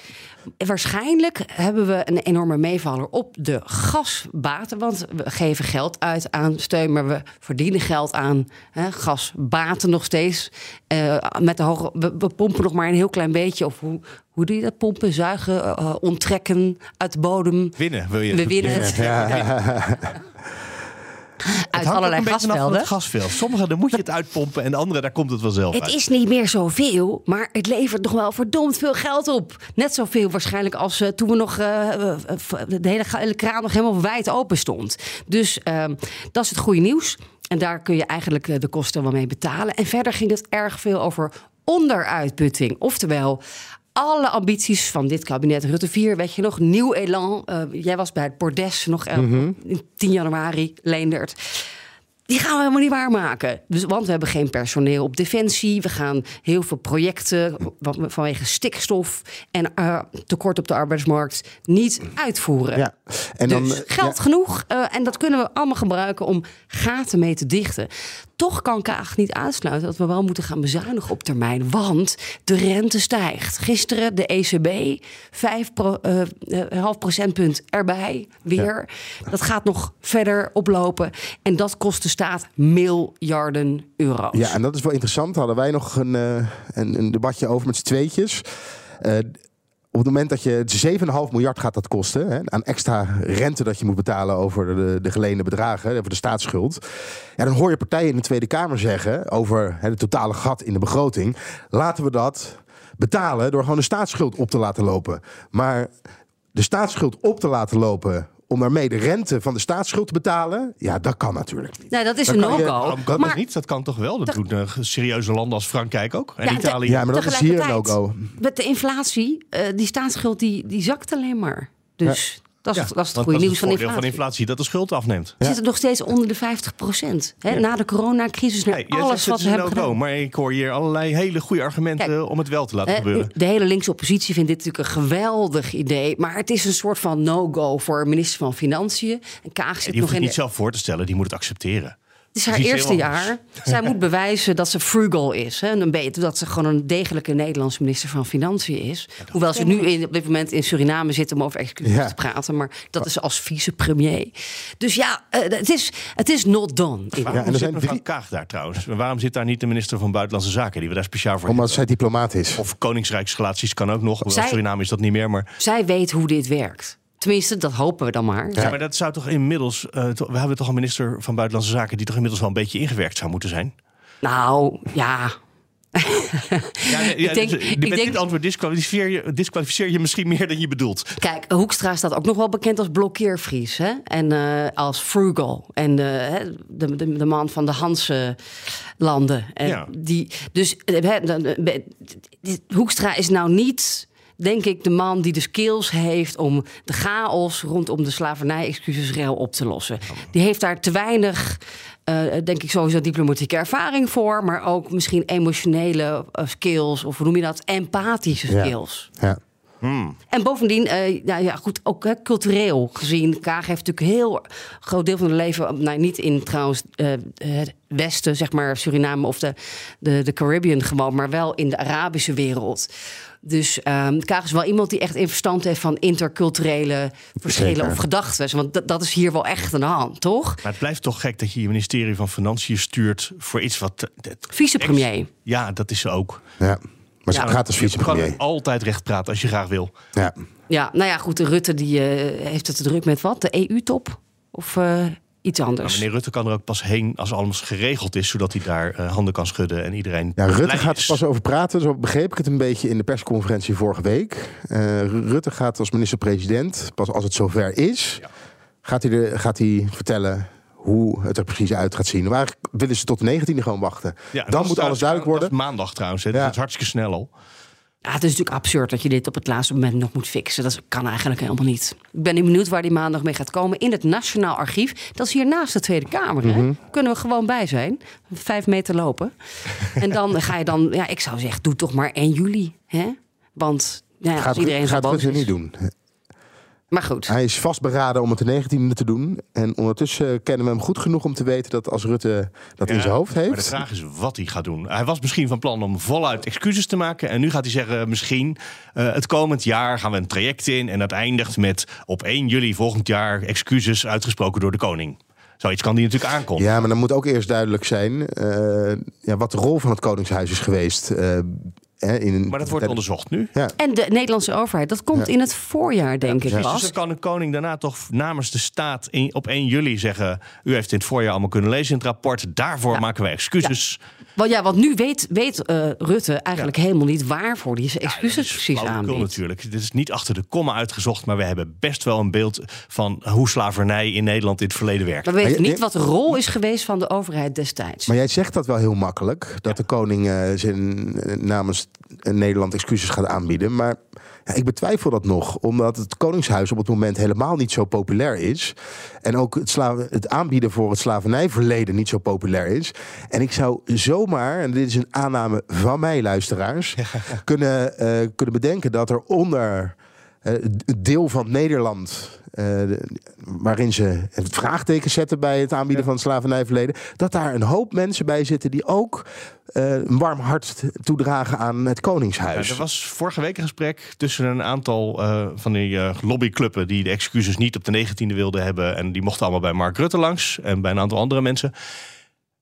Waarschijnlijk hebben we een enorme meevaller op de gasbaten. Want we geven geld uit aan steun, maar we verdienen geld aan hè, gasbaten nog steeds. Eh, met de hoge, we, we pompen nog maar een heel klein beetje. Of hoe, hoe doe je dat? Pompen, zuigen, eh, onttrekken uit de bodem. Winnen wil je. We winnen het. Uit allerlei gasvelden. Het gasveld. Sommige daar moet je het uitpompen en andere daar komt het wel zelf Het uit. is niet meer zoveel, maar het levert nog wel verdomd veel geld op. Net zoveel waarschijnlijk als eh, toen we nog eh, eh, de hele, kraan nog helemaal wijd open stond. Dus ehm, dat is het goede nieuws. En daar kun je eigenlijk de kosten wel mee betalen. En verder ging het erg veel over onderuitputting. Oftewel, alle ambities van dit kabinet Rutte 4, weet je nog, nieuw elan. Eh, jij was bij het Bordes nog Mhm. in 10 januari, Leendert. Die gaan we helemaal niet waarmaken. Dus, want we hebben geen personeel op defensie. We gaan heel veel projecten vanwege stikstof en eh, tekort op de arbeidsmarkt niet uitvoeren. Ja. En dan, dus eh, geld ja. genoeg. eh, en dat kunnen we allemaal gebruiken om gaten mee te dichten. Toch kan Kaag niet uitsluiten dat we wel moeten gaan bezuinigen op termijn. Want de rente stijgt. Gisteren de ECB, 5 pro, half procentpunt erbij weer. Dat gaat nog verder oplopen. En dat kost de staat miljarden euro's. Ja, en dat is wel interessant. Hadden wij nog een, eh, een debatje over met z'n tweetjes. Eh, op het moment dat je 7,5 miljard gaat dat kosten hè, aan extra rente dat je moet betalen over de, de geleende bedragen, over de staatsschuld. Ja, dan hoor je partijen in de Tweede Kamer zeggen over hè, het totale gat in de begroting. Laten we dat betalen door gewoon de staatsschuld op te laten lopen. Maar de staatsschuld op te laten lopen om daarmee de rente van de staatsschuld te betalen, ja, dat kan natuurlijk niet. Nou, dat is Dan een no-go. Kan Maar- dat niet? Dat kan toch wel? Dat doen eh, serieuze landen als Frankrijk ook. En Ja, Italië. Ja, maar dat is hier een no-go. Met de inflatie, eh, die staatsschuld die, die zakt alleen maar. Dus dat, is, Ja, dat is het goede nieuws van het voordeel inflatie. van inflatie dat de schuld afneemt. We zitten nog steeds onder de 50 procent. Ja. Na de coronacrisis, naar alles zegt wat het we hebben no-go, gedaan. maar ik hoor hier allerlei hele goede argumenten Kijk, om het wel te laten Eh, gebeuren. De hele linkse oppositie vindt dit natuurlijk een geweldig idee. Maar het is een soort van no-go voor minister van Financiën. En Kaag zit Die nog hoeft het in niet de, zelf voor te stellen, die moet het accepteren. Het is haar eerste jaar. Zij moet bewijzen dat ze frugal is. Hè? En dan weet dat ze gewoon een degelijke Nederlandse minister van Financiën is. Hoewel ze nu in, op dit moment in Suriname zit om over excuses Ja. te praten. Maar dat is als vicepremier. Dus ja, eh, het, is, het is not done. Waarom en er zit zijn mevrouw drie- Kaag daar trouwens? Waarom zit daar niet de minister van Buitenlandse Zaken... die we daar speciaal voor Omdat zij diplomaat is. Of koningsrijksrelaties kan ook nog. Zij- Suriname is dat niet meer, maar... Zij weet hoe dit werkt. Tenminste, dat hopen we dan maar. Ja, maar dat zou toch inmiddels... eh, to- we hebben toch een minister van Buitenlandse Zaken... die toch inmiddels wel een beetje ingewerkt zou moeten zijn? Nou, ja. Ja, nee, ja, Ik denk- dus, ik met denk- dit antwoord disqualificeer je, disqualificeer je misschien meer dan je bedoelt. Kijk, Hoekstra staat ook nog wel bekend als blokkeervries. Hè? En eh, als frugal. En eh, hè, de, de, de man van de Hanse landen. En Ja. die, dus eh, eh, Hoekstra is nou niet... Denk ik de man die de skills heeft om de chaos rondom de slavernij-excusesrel op te lossen. Die heeft daar te weinig, eh, denk ik, sowieso diplomatieke ervaring voor. Maar ook misschien emotionele eh, skills, of hoe noem je dat? Empathische Ja. skills. Ja. En bovendien, eh, nou ja, goed, ook hè, cultureel gezien. Kaag heeft natuurlijk een heel groot deel van het leven, nou, niet in trouwens eh, het Westen, zeg maar Suriname of de, de, de Caribbean gewoon, maar wel in de Arabische wereld. Dus ehm Kaag is wel iemand die echt in verstand heeft van interculturele verschillen Zeker. of gedachten. Want dat, dat is hier wel echt aan de hand, toch? Maar het blijft toch gek dat je je ministerie van Financiën stuurt... voor iets wat... Vicepremier. Ja, dat is ze ook. Ja. Maar ze Ja. gaat als Je kan vicepremier. altijd recht praten als je graag wil. Ja. Ja, nou ja, goed, de Rutte die, eh, heeft het te druk met wat? De EU-top? Of eh, iets anders. Maar meneer Rutte kan er ook pas heen als alles geregeld is, zodat hij daar uh, handen kan schudden en iedereen. Ja, Rutte gaat er pas over praten. Zo begreep ik het een beetje in de persconferentie vorige week. Uh, Rutte gaat als minister-president, pas als het zover is, ja. gaat, hij de, gaat hij vertellen hoe het er precies uit gaat zien. Maar willen ze tot de 19e gewoon wachten. Ja, dan moet alles duidelijk worden. Dat is maandag trouwens, hè? Ja. dat is hartstikke snel al. Ja, het is natuurlijk absurd dat je dit op het laatste moment nog moet fixen. Dat kan eigenlijk helemaal niet. Ik ben benieuwd waar die maandag mee gaat komen. In het Nationaal Archief. Dat is hier naast de Tweede Kamer. Hè? Mhm. Kunnen we gewoon bij zijn. Vijf meter lopen. en dan ga je dan... Ja, ik zou zeggen, doe toch maar 1 juli. Hè? Want ja, gaat, iedereen gaat het niet doen. Maar goed. Hij is vastberaden om het de 19e te doen. En ondertussen kennen we hem goed genoeg om te weten dat als Rutte dat in zijn hoofd heeft. Maar de vraag is wat hij gaat doen. Hij was misschien van plan om voluit excuses te maken. En nu gaat hij zeggen: misschien uh, het komend jaar gaan we een traject in. En dat eindigt met op 1 juli volgend jaar excuses uitgesproken door de koning. Zoiets kan die natuurlijk aankomen. Ja, maar dan moet ook eerst duidelijk zijn uh, ja, wat de rol van het Koningshuis is geweest. Uh, in maar dat wordt onderzocht nu. Ja. En de Nederlandse overheid, dat komt in het voorjaar, denk ik. Dus kan de koning daarna toch namens de staat op 1 juli zeggen: U heeft in het voorjaar allemaal kunnen lezen in het rapport. Daarvoor maken wij excuses. Want ja, want nu weet, weet uh, Rutte eigenlijk helemaal niet waarvoor hij zijn excuses precies aanbiedt. natuurlijk. Dit is niet achter de komma uitgezocht, maar we hebben best wel een beeld van hoe slavernij in Nederland in het verleden werkt. Maar we weten niet wat de rol is geweest van de overheid destijds. Maar jij zegt dat wel heel makkelijk, dat de koning uh, zijn namens Nederland excuses gaat aanbieden. Maar ja, ik betwijfel dat nog, omdat het Koningshuis op het moment helemaal niet zo populair is. En ook het, het aanbieden voor het slavernijverleden niet zo populair is. En ik zou zomaar, en dit is een aanname van mij, luisteraars, kunnen, uh, kunnen bedenken dat er onder het deel van Nederland uh, waarin ze het vraagteken zetten bij het aanbieden van het slavernijverleden, dat daar een hoop mensen bij zitten die ook uh, een warm hart toedragen aan het Koningshuis. er was vorige week een gesprek tussen een aantal uh, van die lobbyclubben die de excuses niet op de 19e wilden hebben. En die mochten allemaal bij Mark Rutte langs en bij een aantal andere mensen.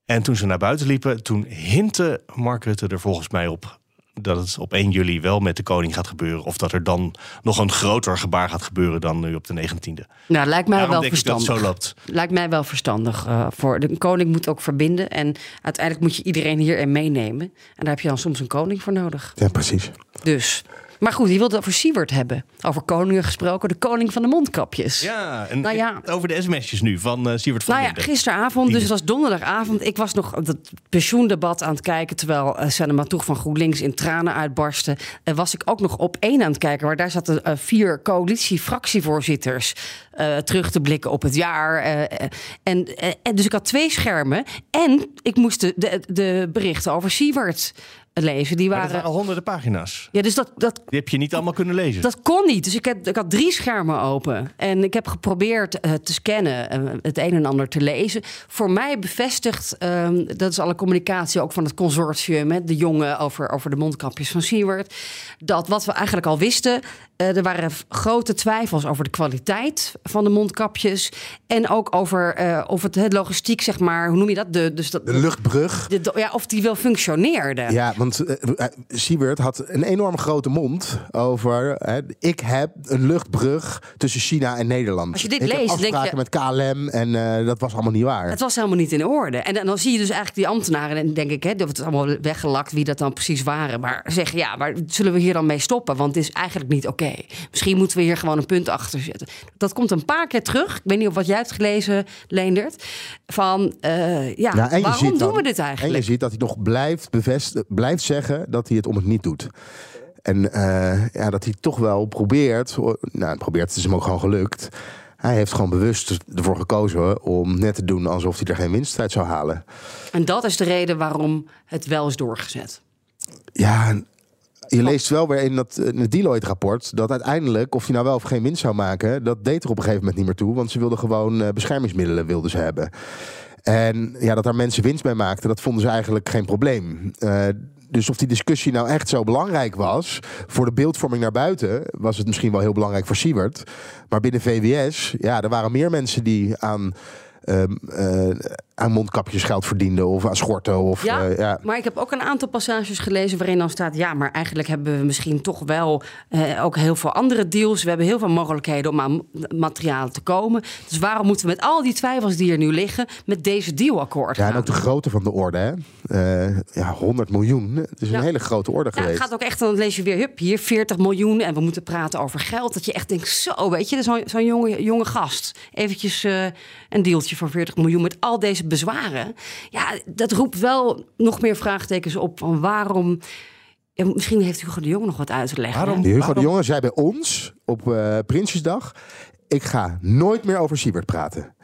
En toen ze naar buiten liepen, toen hintte Mark Rutte er volgens mij op dat het op 1 juli wel met de koning gaat gebeuren. Of dat er dan nog een groter gebaar gaat gebeuren dan nu op de 19e. Nou, lijkt mij wel verstandig. zo loopt. Lijkt mij wel verstandig. Uh, voor de koning moet ook verbinden. En uiteindelijk moet je iedereen hierin meenemen. En daar heb je dan soms een koning voor nodig. Ja, precies. Dus. Maar goed, je wilde over Siewert hebben. Over koningen gesproken, de koning van de mondkapjes. Ja, en nou ja, over de sms'jes nu van uh, Siewert van Nou ja, gisteravond, dus het was donderdagavond. Ik was nog het pensioendebat aan het kijken... terwijl uh, Sanne toch van GroenLinks in tranen uitbarstte. En was ik ook nog op één aan het kijken... waar daar zaten uh, vier coalitie-fractievoorzitters... terug te blikken op het jaar. en, en, dus ik had twee schermen. En ik moest de, de, de berichten over Siewert lezen. Die waren, waren honderden pagina's. Ja, dus dat, dat, Die heb je niet allemaal kunnen lezen. Dat kon niet. Dus ik, heb, ik had drie schermen open. En ik heb geprobeerd uh, te scannen, uh, het een en ander te lezen. Voor mij bevestigt, um, dat is alle communicatie ook van het consortium, hè, de jongen over, over de mondkapjes van Seward. Dat wat we eigenlijk al wisten, er waren grote twijfels over de kwaliteit van de mondkapjes. En ook over of het, het logistiek, zeg maar, hoe noem je dat? De, dus dat, de luchtbrug. De, ja, of die wel functioneerde. Ja, want uh, Siebert had een enorm grote mond over... ik heb een luchtbrug tussen China en Nederland. Als je dit ik leest, denk je... met KLM en dat was allemaal niet waar. Het was helemaal niet in orde. En, dan zie je dus eigenlijk die ambtenaren... en denk ik, hè, dat het allemaal weggelakt wie dat dan precies waren. Maar zeggen, ja, maar zullen we hier dan mee stoppen? Want het is eigenlijk niet oké. Okay. Misschien moeten we hier gewoon een punt achter zetten. Dat komt een paar keer terug. Ik weet niet of wat jij hebt gelezen, Leendert. Van, uh, ja, ja waarom doen we dit eigenlijk? En je ziet dat hij nog blijft bevestigen blijft zeggen dat hij het om het niet doet. En uh, ja, dat hij toch wel probeert. Nou, probeert, het is hem ook gewoon gelukt. Hij heeft gewoon bewust ervoor gekozen om net te doen alsof hij er geen winst uit zou halen. En dat is de reden waarom het wel is doorgezet. Ja, je leest wel weer in, dat, in het Deloitte-rapport dat uiteindelijk, of hij nou wel of geen winst zou maken, dat deed er op een gegeven moment niet meer toe. Want ze wilden gewoon uh, beschermingsmiddelen wilden ze hebben. En ja, dat daar mensen winst bij maakten, dat vonden ze eigenlijk geen probleem. Uh, dus of die discussie nou echt zo belangrijk was voor de beeldvorming naar buiten, was het misschien wel heel belangrijk voor Siebert. Maar binnen VWS, ja, er waren meer mensen die aan ehm, eh, aan mondkapjes geld verdiende of aan schorten. Of, Ja, eh, ja. maar ik heb ook een aantal passages gelezen waarin dan staat... ja, maar eigenlijk hebben we misschien toch wel eh, ook heel veel andere deals. We hebben heel veel mogelijkheden om aan materialen te komen. Dus waarom moeten we met al die twijfels die er nu liggen... met deze deal akkoord Ja, en ook de grootte van de orde. Hè? Ja, 100 miljoen. Het is een hele grote orde Ja, het geweest. gaat ook echt, dan lees je weer, hup, hier 40 miljoen en we moeten praten over geld. Dat je echt denkt, zo, weet je, zo'n zo'n jonge, jonge gast. Eventjes een van 40 miljoen met al deze bezwaren. Ja, dat roept wel nog meer vraagtekens op van waarom... Ja, misschien heeft Hugo de Jong nog wat uit te leggen. hè? Hugo de Jonge zei bij ons op eh, Prinsjesdag... ik ga nooit meer over Siebert praten.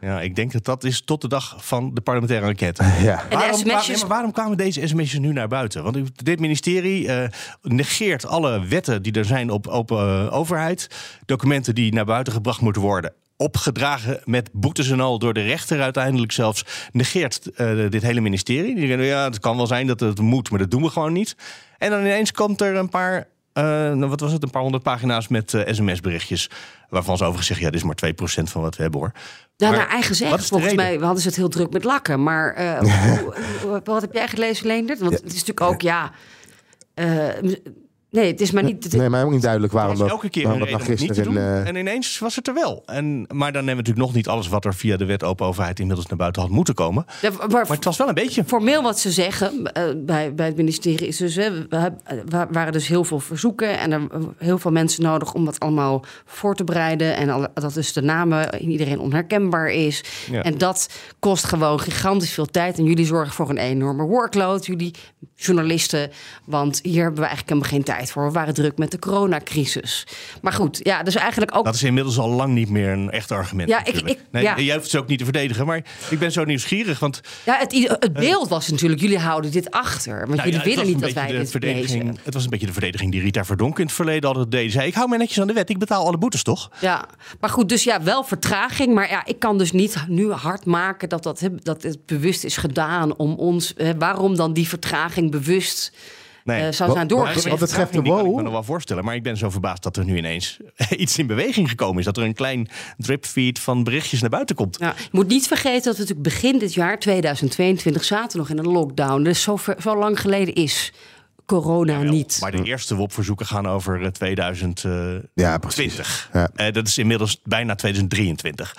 Ja, ik denk dat dat is tot de dag van de parlementaire enquête. Ja. de Waarom, waar- waarom kwamen deze sms'jes nu naar buiten? Want dit ministerie eh, negeert alle wetten die er zijn op open eh, overheid. Documenten die naar buiten gebracht moeten worden. Opgedragen met boetes en al door de rechter uiteindelijk zelfs. Negeert eh, dit hele ministerie. Die zeggen, ja, het kan wel zijn dat het moet, maar dat doen we gewoon niet. En dan ineens komt er een paar, nou, wat was het, een paar honderd pagina's met eh, sms-berichtjes. Waarvan ze overigens zeggen, ja, dit is maar 2% van wat we hebben hoor. Maar naar eigen zeggen. Volgens reden? mij hadden ze het heel druk met lakken. Maar hoe- wat heb jij gelezen, Leendert? Want het is natuurlijk ook, ja... nee, het is maar niet... Nee, mij ook niet duidelijk waarom was dat, elke keer waarom een dat reden het niet te gisteren... doen. eh, En ineens was het er wel. En, maar dan hebben we natuurlijk nog niet alles wat er via de wet open overheid inmiddels naar buiten had moeten komen. Ja, Maar het was wel een beetje. Formeel wat ze zeggen eh, bij, bij het ministerie is dus... Hè, we heb- we waren dus heel veel verzoeken... en er waren heel veel mensen nodig om dat allemaal voor te bereiden... en al- dat dus de namen in iedereen onherkenbaar is. Ja. En dat kost gewoon gigantisch veel tijd. En jullie zorgen voor een enorme workload, jullie journalisten. Want hier hebben we eigenlijk helemaal geen tijd voor. We waren druk met de coronacrisis. Maar goed, ja, dus eigenlijk ook... Dat is inmiddels al lang niet meer een echt argument. Ja, ik- ik- nee, ja. Jij hoeft ze ook niet te verdedigen. Maar ik ben zo nieuwsgierig. Want Ja, het, het beeld was natuurlijk, jullie houden dit achter. Want Eh. Nou jullie ja, willen niet dat wij dit verdediging. Het was een beetje de verdediging die Rita Verdonk in het verleden altijd deed. Zei, ik hou mij netjes aan de wet. Ik betaal alle boetes, toch? Ja, maar goed, dus ja, wel vertraging. Maar ja, ik kan dus niet nu hard maken dat, dat, dat het bewust is gedaan om ons... eh, waarom dan die vertraging bewust eh, zou zijn doorgezet? Wat betreft de kan ik me nog wel voorstellen. Maar ik ben zo verbaasd dat er nu ineens iets in beweging gekomen is. Dat er een klein dripfeed van berichtjes naar buiten komt. Ja, je moet niet vergeten dat we natuurlijk begin dit jaar, 2022, zaten nog in een lockdown. Dus zo, ver- zo lang geleden is corona niet. Maar de eerste WOP-verzoeken gaan over eh, 2020. Ja, Eh, dat is inmiddels bijna 2023.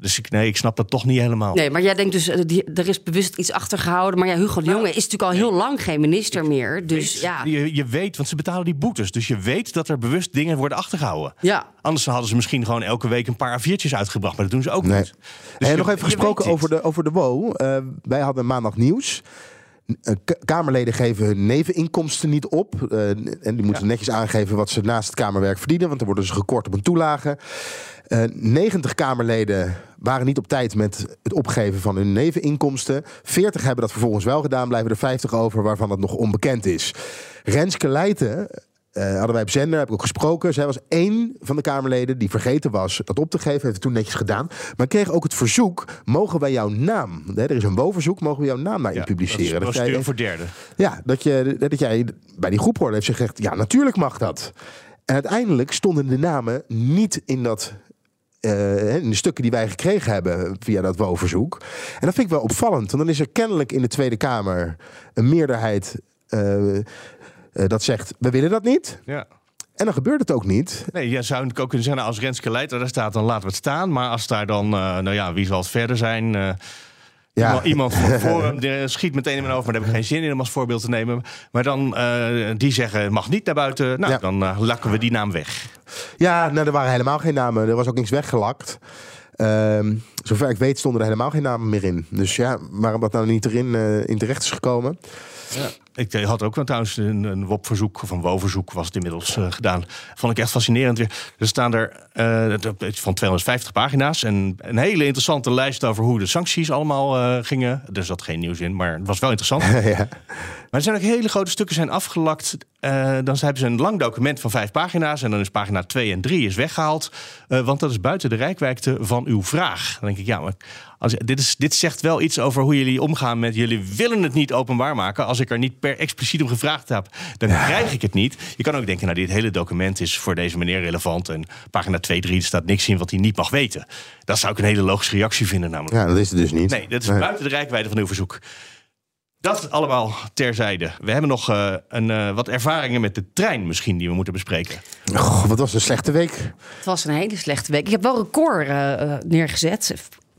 Dus ik, nee, ik snap dat toch niet helemaal. Nee, maar jij denkt dus, eh, die, er is bewust iets achtergehouden. Maar ja, Hugo de Jonge is natuurlijk al heel lang geen minister meer. Dus ja, Je, je weet, want ze betalen die boetes. Dus je weet dat er bewust dingen worden achtergehouden. Ja. Anders hadden ze misschien gewoon elke week een paar A4'tjes uitgebracht. Maar dat doen ze ook Nee. niet. en je- nog even gesproken over de, over de WO. Eh, wij hadden maandag nieuws. Eh, Kamerleden geven hun neveninkomsten niet op. Eh, en die moeten netjes aangeven wat ze naast het Kamerwerk verdienen. Want dan worden ze gekort op een toelage. Eh 90 Kamerleden waren niet op tijd met het opgeven van hun neveninkomsten. 40 hebben dat vervolgens wel gedaan. Blijven er 50 over waarvan het nog onbekend is. Renske Leijten eh, hadden wij op zender, heb ik ook gesproken. Zij was één van de Kamerleden die vergeten was dat op te geven. Heeft het toen netjes gedaan. Maar kreeg ook het verzoek, mogen wij jouw naam... Hè, er is een woonverzoek, mogen we jouw naam daarin publiceren? Dat is jij- voor derde. ja, dat, je, dat jij bij die groep hoorde heeft gezegd... ja, natuurlijk mag dat. En uiteindelijk stonden de namen niet in dat... eh, in de stukken die wij gekregen hebben via dat WO-verzoek. En dat vind ik wel opvallend. Want dan is er kennelijk in de Tweede Kamer een meerderheid eh, dat zegt... we willen dat niet. Ja. En dan gebeurt het ook niet. Nee, je zou natuurlijk ook kunnen zeggen, nou, als Renske Leijten daar staat, dan laten we het staan. Maar als daar dan, eh, nou ja, wie zal het verder zijn? eh, Ja. Iemand, van Forum schiet meteen in mijn over, maar daar heb ik geen zin in om als voorbeeld te nemen. Maar dan, eh, die zeggen, mag niet naar buiten. Nou, dan eh, lakken we die naam weg. Ja, nou, er waren helemaal geen namen. Er was ook niks weggelakt. Ehm, zover ik weet stonden er helemaal geen namen meer in. Dus ja, waarom dat nou niet erin eh, in terecht is gekomen... Ja. Ik eh, had ook wel trouwens een, een WOP-verzoek, of een WO-verzoek was het inmiddels eh, gedaan. Vond ik echt fascinerend weer. Er staan er eh, van 250 pagina's en een hele interessante lijst over hoe de sancties allemaal eh, gingen. Er zat geen nieuws in, maar het was wel interessant. ja. Maar er zijn ook hele grote stukken zijn afgelakt. Dan hebben ze een lang document van vijf pagina's. En dan is pagina 2 en 3 is weggehaald. eh, want dat is buiten de rijkwijkte van uw vraag. Dan denk denk ik, ja, maar als, dit, is, dit zegt wel iets over hoe jullie omgaan met jullie willen het niet openbaar maken. Als ik er niet per expliciet om gevraagd heb, dan krijg ik het niet. Je kan ook denken, nou, dit hele document is voor deze meneer relevant. En pagina 2, 3 staat niks in wat hij niet mag weten. Dat zou ik een hele logische reactie vinden, namelijk. Ja, dat is het dus niet. Nee, dat is buiten de rijkwijde van uw verzoek. Dat allemaal terzijde. We hebben nog uh, een, uh, wat ervaringen met de trein misschien die we moeten bespreken. Oh, wat was een slechte week. Het was een hele slechte week. Ik heb wel record uh, neergezet.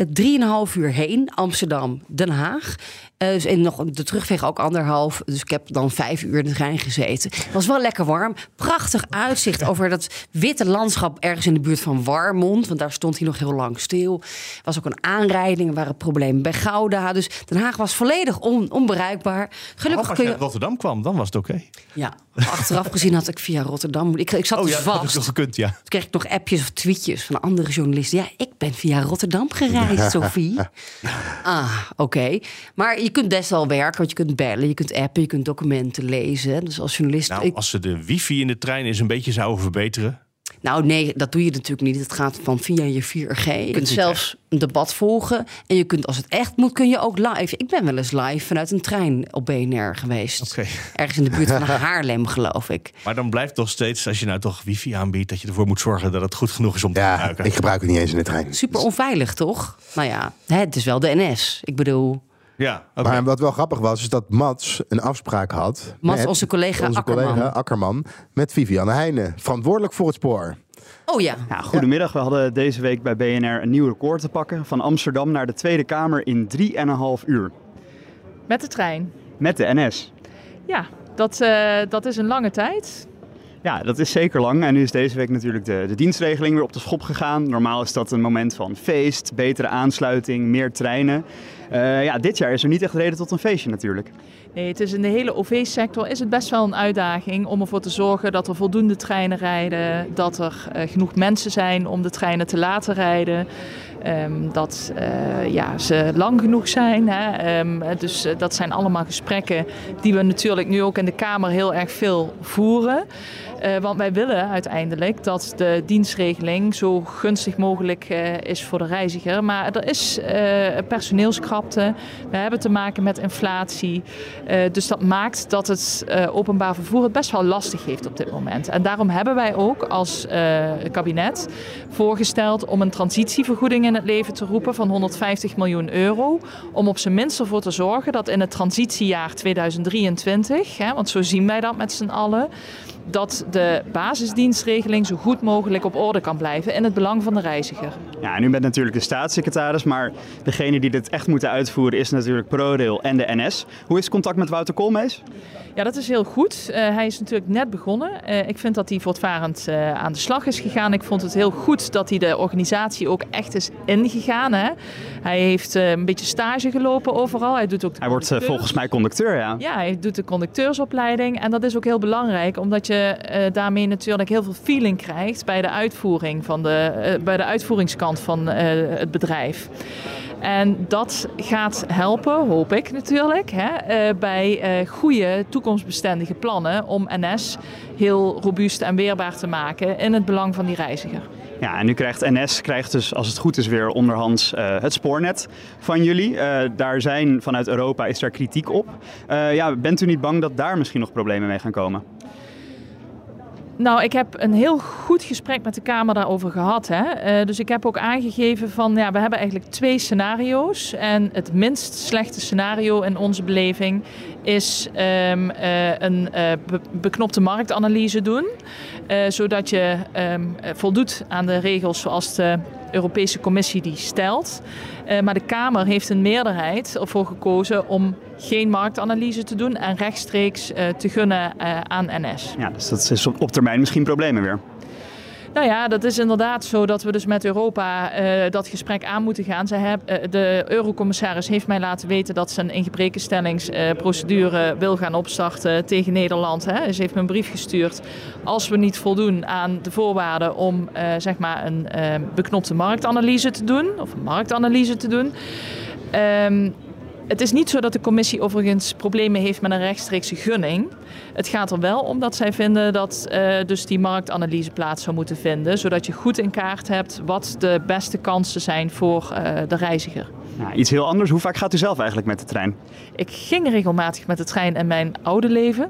3,5 uur heen, Amsterdam, Den Haag. Uh, dus en nog de terugweg ook anderhalf. Dus ik heb dan vijf uur in de trein gezeten. Het was wel lekker warm. Prachtig uitzicht over dat witte landschap ergens in de buurt van Warmond. Want daar stond hij nog heel lang stil. Er was ook een aanrijding. Er waren problemen bij Gouda. Dus Den Haag was volledig on, onbereikbaar. Gelukkig als je uit Rotterdam kwam, dan was het oké. Okay. Ja, achteraf gezien had ik via Rotterdam... Ik, ik zat oh, dus ja, vast. Dat nog gekund, ja. Toen kreeg ik nog appjes of tweetjes van andere journalisten. Ja, ik ben via Rotterdam gereisd, Sophie. Ah, oké. Okay. Maar je kunt best wel werken, want je kunt bellen, je kunt appen, je kunt documenten lezen. Dus als journalist. Nou, als ze de wifi in de trein eens een beetje zouden verbeteren. Nou, nee, dat doe je natuurlijk niet. Het gaat van via je 4G. Je kunt zelfs een debat volgen. En je kunt, als het echt moet, kun je ook live. Ik ben wel eens live vanuit een trein op BNR geweest. Okay. Ergens in de buurt van Haarlem, geloof ik. Maar dan blijft toch steeds, als je nou toch wifi aanbiedt, dat je ervoor moet zorgen dat het goed genoeg is om te ja, gebruiken. Ik gebruik het niet eens in de trein. Super onveilig, toch? Nou ja, het is wel de NS. Ik bedoel. Ja, okay. Maar wat wel grappig was, is dat Mats een afspraak had. Mats, met onze collega onze Akkerman. collega Akkerman. Met Vivianne Heijnen, verantwoordelijk voor het spoor. Oh ja. ja goedemiddag, we hadden deze week bij BNR een nieuw record te pakken. Van Amsterdam naar de Tweede Kamer in 3,5 uur. Met de trein? Met de NS. Ja, dat, uh, dat is een lange tijd. Ja, dat is zeker lang. En nu is deze week natuurlijk de, de dienstregeling weer op de schop gegaan. Normaal is dat een moment van feest, betere aansluiting, meer treinen. Uh, ja, dit jaar is er niet echt reden tot een feestje natuurlijk. Nee, het is in de hele OV-sector is het best wel een uitdaging om ervoor te zorgen dat er voldoende treinen rijden, dat er uh, genoeg mensen zijn om de treinen te laten rijden. Um, dat uh, ja, ze lang genoeg zijn. Hè? Um, dus uh, dat zijn allemaal gesprekken die we natuurlijk nu ook in de Kamer heel erg veel voeren. Uh, want wij willen uiteindelijk dat de dienstregeling zo gunstig mogelijk is voor de reiziger. Maar er is personeelskrapte. We hebben te maken met inflatie. dus dat maakt dat het openbaar vervoer het best wel lastig heeft op dit moment. En daarom hebben wij ook als kabinet voorgesteld om een transitievergoeding in het leven te roepen van 150 miljoen euro. Om op zijn minst ervoor te zorgen dat in het transitiejaar 2023, hè, want zo zien wij dat met z'n allen, dat de basisdienstregeling zo goed mogelijk op orde kan blijven in het belang van de reiziger. Ja, en u bent natuurlijk de staatssecretaris, maar degene die dit echt moeten uitvoeren is natuurlijk ProRail en de NS. Hoe is contact met Wouter Koolmees? Ja, dat is heel goed. Uh, hij is natuurlijk net begonnen. Uh, ik vind dat hij voortvarend uh, aan de slag is gegaan. Ik vond het heel goed dat hij de organisatie ook echt is ingegaan. Hè? Hij heeft een beetje stage gelopen overal. Hij, doet ook hij wordt volgens mij conducteur, ja. Ja, hij doet de conducteursopleiding. En dat is ook heel belangrijk, omdat je daarmee natuurlijk heel veel feeling krijgt bij de uitvoering van de, bij de uitvoeringskant van het bedrijf. En dat gaat helpen, hoop ik natuurlijk, hè, uh, bij uh, goede toekomstbestendige plannen om NS heel robuust en weerbaar te maken in het belang van die reiziger. Ja, en nu krijgt NS krijgt dus, als het goed is, weer onderhands uh, het spoornet van jullie. daar zijn vanuit Europa is daar kritiek op. ja, bent u niet bang dat daar misschien nog problemen mee gaan komen? Nou, ik heb een heel goed gesprek met de Kamer daarover gehad. Hè. Uh, dus ik heb ook aangegeven van, ja, we hebben eigenlijk twee scenario's. En het minst slechte scenario in onze beleving is um, uh, een be beknopte marktanalyse doen. zodat je um, voldoet aan de regels zoals de Europese Commissie die stelt. Maar de Kamer heeft een meerderheid ervoor gekozen om geen marktanalyse te doen en rechtstreeks uh, te gunnen uh, aan NS. Ja, dus dat is op, op termijn misschien problemen weer. Nou ja, dat is inderdaad zo dat we dus met Europa uh, dat gesprek aan moeten gaan. Ze heb, uh, de eurocommissaris heeft mij laten weten dat ze een ingebrekenstellingsprocedure uh, wil gaan opstarten tegen Nederland. Hè. Ze heeft me een brief gestuurd als we niet voldoen aan de voorwaarden om zeg maar een beknopte marktanalyse te doen. Of een marktanalyse te doen. Um, het is niet zo dat de commissie overigens problemen heeft met een rechtstreekse gunning. Het gaat er wel om dat zij vinden dat uh, dus die marktanalyse plaats zou moeten vinden, zodat je goed in kaart hebt wat de beste kansen zijn voor uh, de reiziger. Nou, iets heel anders. Hoe vaak gaat u zelf eigenlijk met de trein? Ik ging regelmatig met de trein in mijn oude leven.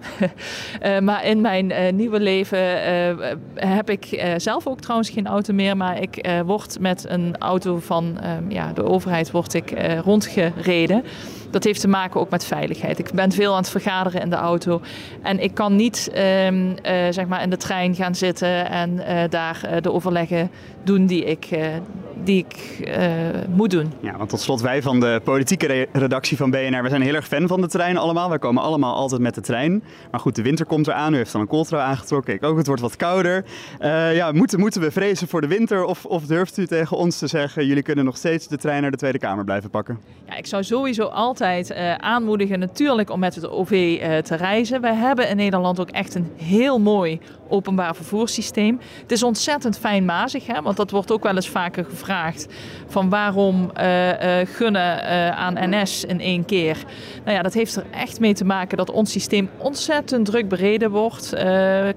uh, maar in mijn uh, nieuwe leven uh, heb ik zelf ook trouwens geen auto meer. Maar ik word met een auto van ja, de overheid word ik, rondgereden. Dat heeft te maken ook met veiligheid. Ik ben veel aan het vergaderen in de auto. En ik kan niet um, zeg maar in de trein gaan zitten en daar de overleggen doen die ik, die ik uh, moet doen. Ja, want tot slot wij van de politieke redactie van BNR, we zijn heel erg fan van de trein allemaal. Wij komen allemaal altijd met de trein. Maar goed, de winter komt eraan. U heeft dan een kooltrui aangetrokken. Ik ook, het wordt wat kouder. Uh, ja, moeten, moeten we vrezen voor de winter? Of, of durft u tegen ons te zeggen, jullie kunnen nog steeds de trein naar de Tweede Kamer blijven pakken? Ja, ik zou sowieso altijd uh, aanmoedigen natuurlijk om met het OV te reizen. Wij hebben in Nederland ook echt een heel mooi openbaar vervoerssysteem. Het is ontzettend fijnmazig, hè, want dat wordt ook wel eens vaker gevraagd. Van waarom uh, uh, gunnen uh, aan NS in één keer? Nou ja, dat heeft er echt mee te maken dat ons systeem ontzettend druk bereden wordt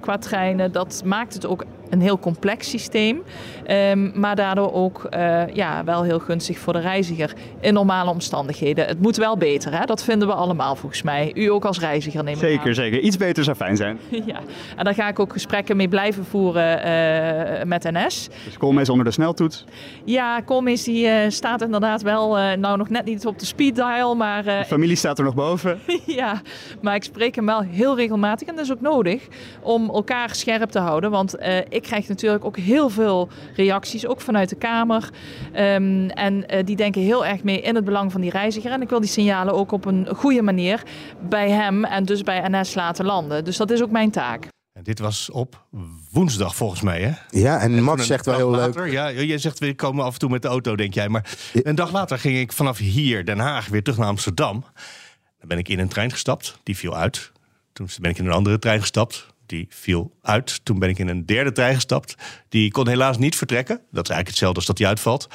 qua treinen. Dat maakt het ook een heel complex systeem, um, maar daardoor ook uh, ja, wel heel gunstig voor de reiziger in normale omstandigheden. Het moet wel beter, hè? dat vinden we allemaal volgens mij. U ook als reiziger neemt Zeker, aan. zeker. Iets beter zou fijn zijn. ja, en daar ga ik ook gesprekken mee blijven voeren uh, met NS. Dus Koolmees onder de sneltoets? Ja, Koolmees die uh, staat inderdaad wel, nou nog net niet op de speed dial, maar... de familie staat er nog boven? ja, maar ik spreek hem wel heel regelmatig en dat is ook nodig om elkaar scherp te houden, want ik ik krijg natuurlijk ook heel veel reacties, ook vanuit de Kamer. Um, en uh, die denken heel erg mee in het belang van die reiziger. En ik wil die signalen ook op een goede manier bij hem en dus bij NS laten landen. Dus dat is ook mijn taak. En dit was op woensdag volgens mij, hè? Ja, en, en Max zegt wel heel later, leuk. Ja, je zegt we komen af en toe met de auto, denk jij. Maar een dag later ging ik vanaf hier, Den Haag, weer terug naar Amsterdam. Dan ben ik in een trein gestapt, die viel uit. Toen ben ik in een andere trein gestapt die viel uit. Toen ben ik in een derde trein gestapt. Die kon helaas niet vertrekken. Dat is eigenlijk hetzelfde als dat die uitvalt.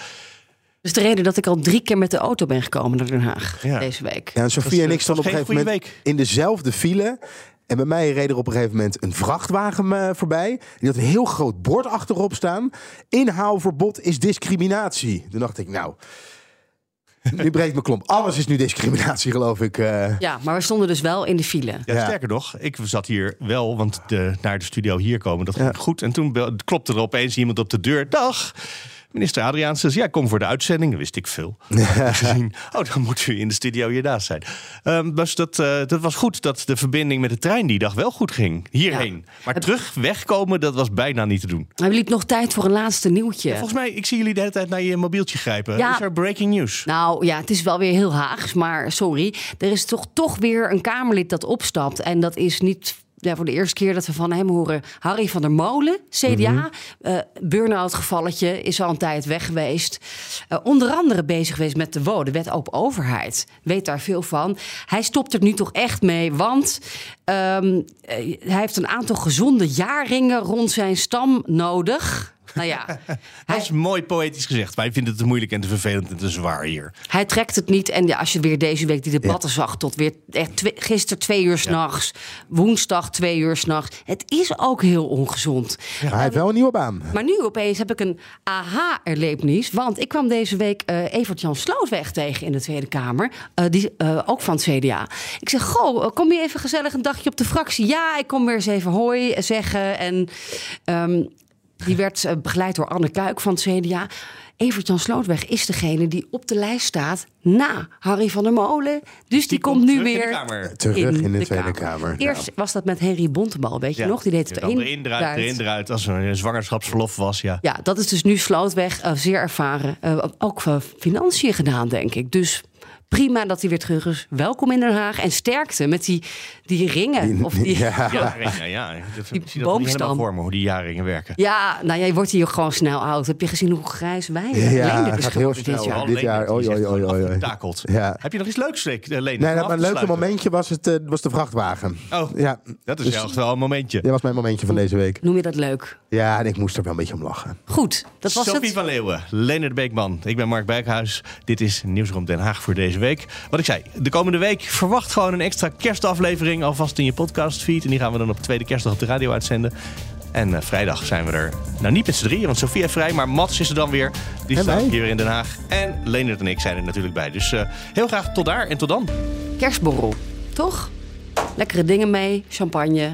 Dus de reden dat ik al drie keer met de auto ben gekomen naar Den Haag ja. deze week. Ja, en Sofie en ik stonden op een gegeven moment week. in dezelfde file. En bij mij reed er op een gegeven moment een vrachtwagen uh, voorbij. Die had een heel groot bord achterop staan. Inhaalverbod is discriminatie. Toen dacht ik, nou, nu breekt mijn klomp. Alles is nu discriminatie, geloof ik. Uh... Ja, maar we stonden dus wel in de file. Ja, ja. sterker nog, ik zat hier wel, want de, naar de studio hier komen, dat ging ja. goed. En toen klopte er opeens iemand op de deur. Dag! Minister Adriaan zegt, ja, kom voor de uitzending. Wist ik veel. Gezien, oh, dan moet u in de studio hiernaast zijn. Um, dus dat, uh, dat was goed dat de verbinding met de trein die dag wel goed ging. Hierheen. Ja. Maar terug wegkomen, dat was bijna niet te doen. Maar we liep nog tijd voor een laatste nieuwtje. Ja, volgens mij, ik zie jullie de hele tijd naar je mobieltje grijpen. Ja. Is er breaking news? Nou ja, het is wel weer heel Haags, maar sorry. Er is toch, toch weer een Kamerlid dat opstapt. En dat is niet ja, voor de eerste keer dat we van hem horen. Harry van der Molen, CDA. Mm -hmm. uh, Burn-out gevalletje, is al een tijd weg geweest. Uh, onder andere bezig geweest met de WO, de wet open overheid. Weet daar veel van. Hij stopt er nu toch echt mee, want um, uh, hij heeft een aantal gezonde jaarringen rond zijn stam nodig. Nou ja. Dat is mooi poëtisch gezegd. Wij vinden het te moeilijk en te vervelend en te zwaar hier. Hij trekt het niet. En ja, als je weer deze week die debatten ja. zag, tot weer echt twee, gisteren twee uur s'nachts, ja. woensdag twee uur s'nachts. Het is ook heel ongezond. Ja, hij heeft wel een nieuwe baan. Maar nu opeens heb ik een aha-erlevenis. Want ik kwam deze week uh, Evert-Jan Slootweg tegen in de Tweede Kamer. Uh, die, uh, ook van het CDA. Ik zeg, goh, kom je even gezellig een dagje op de fractie? Ja, ik kom weer eens even hoi zeggen. En um, die werd uh, begeleid door Anne Kuik van het CDA. Evert-Jan Slootweg is degene die op de lijst staat na Harry van der Molen. Dus die, die komt, komt nu weer in terug in, in de, de, Tweede Kamer. Kamer. Eerst ja. was dat met Henry Bontebal, weet je ja. nog? Die deed het erin, erin, eruit, erin, eruit. Als er een zwangerschapsverlof was, ja. Ja, dat is dus nu Slootweg, uh, zeer ervaren. Uh, ook van financiën gedaan, denk ik. Dus prima dat hij weer terug is. Welkom in Den Haag. En sterkte met die, die ringen. Die, of die, ja, ja, ringen, ja. die zie dat niet helemaal voor me, hoe die jaarringen werken. Ja, nou ja, je wordt hier gewoon snel oud. Heb je gezien hoe grijs wij ja, het gaat heel snel. Dit jaar. Dit jaar. Oei, oei, oei, oei. Ja. Heb je nog iets leuks, Leen? Nee, nou, mijn leukste momentje was, het, uh, was de vrachtwagen. Oh, ja. dat is dus, echt wel een momentje. Dat was mijn momentje van deze week. Noem je dat leuk? Ja, en ik moest er wel een beetje om lachen. Goed, dat was Sophie het. van Leeuwen, Leonard Beekman. Ik ben Mark Bijkhuis. Dit is Nieuwsroom Den Haag voor deze deze week. Wat ik zei, de komende week verwacht gewoon een extra kerstaflevering alvast in je podcastfeed. En die gaan we dan op tweede kerstdag op de radio uitzenden. En uh, vrijdag zijn we er, nou niet met z'n drieën, want Sofia is vrij, maar Mats is er dan weer. Die staat hier weer in Den Haag. En Leonard en ik zijn er natuurlijk bij. Dus uh, heel graag tot daar en tot dan. Kerstborrel, toch? Lekkere dingen mee, champagne.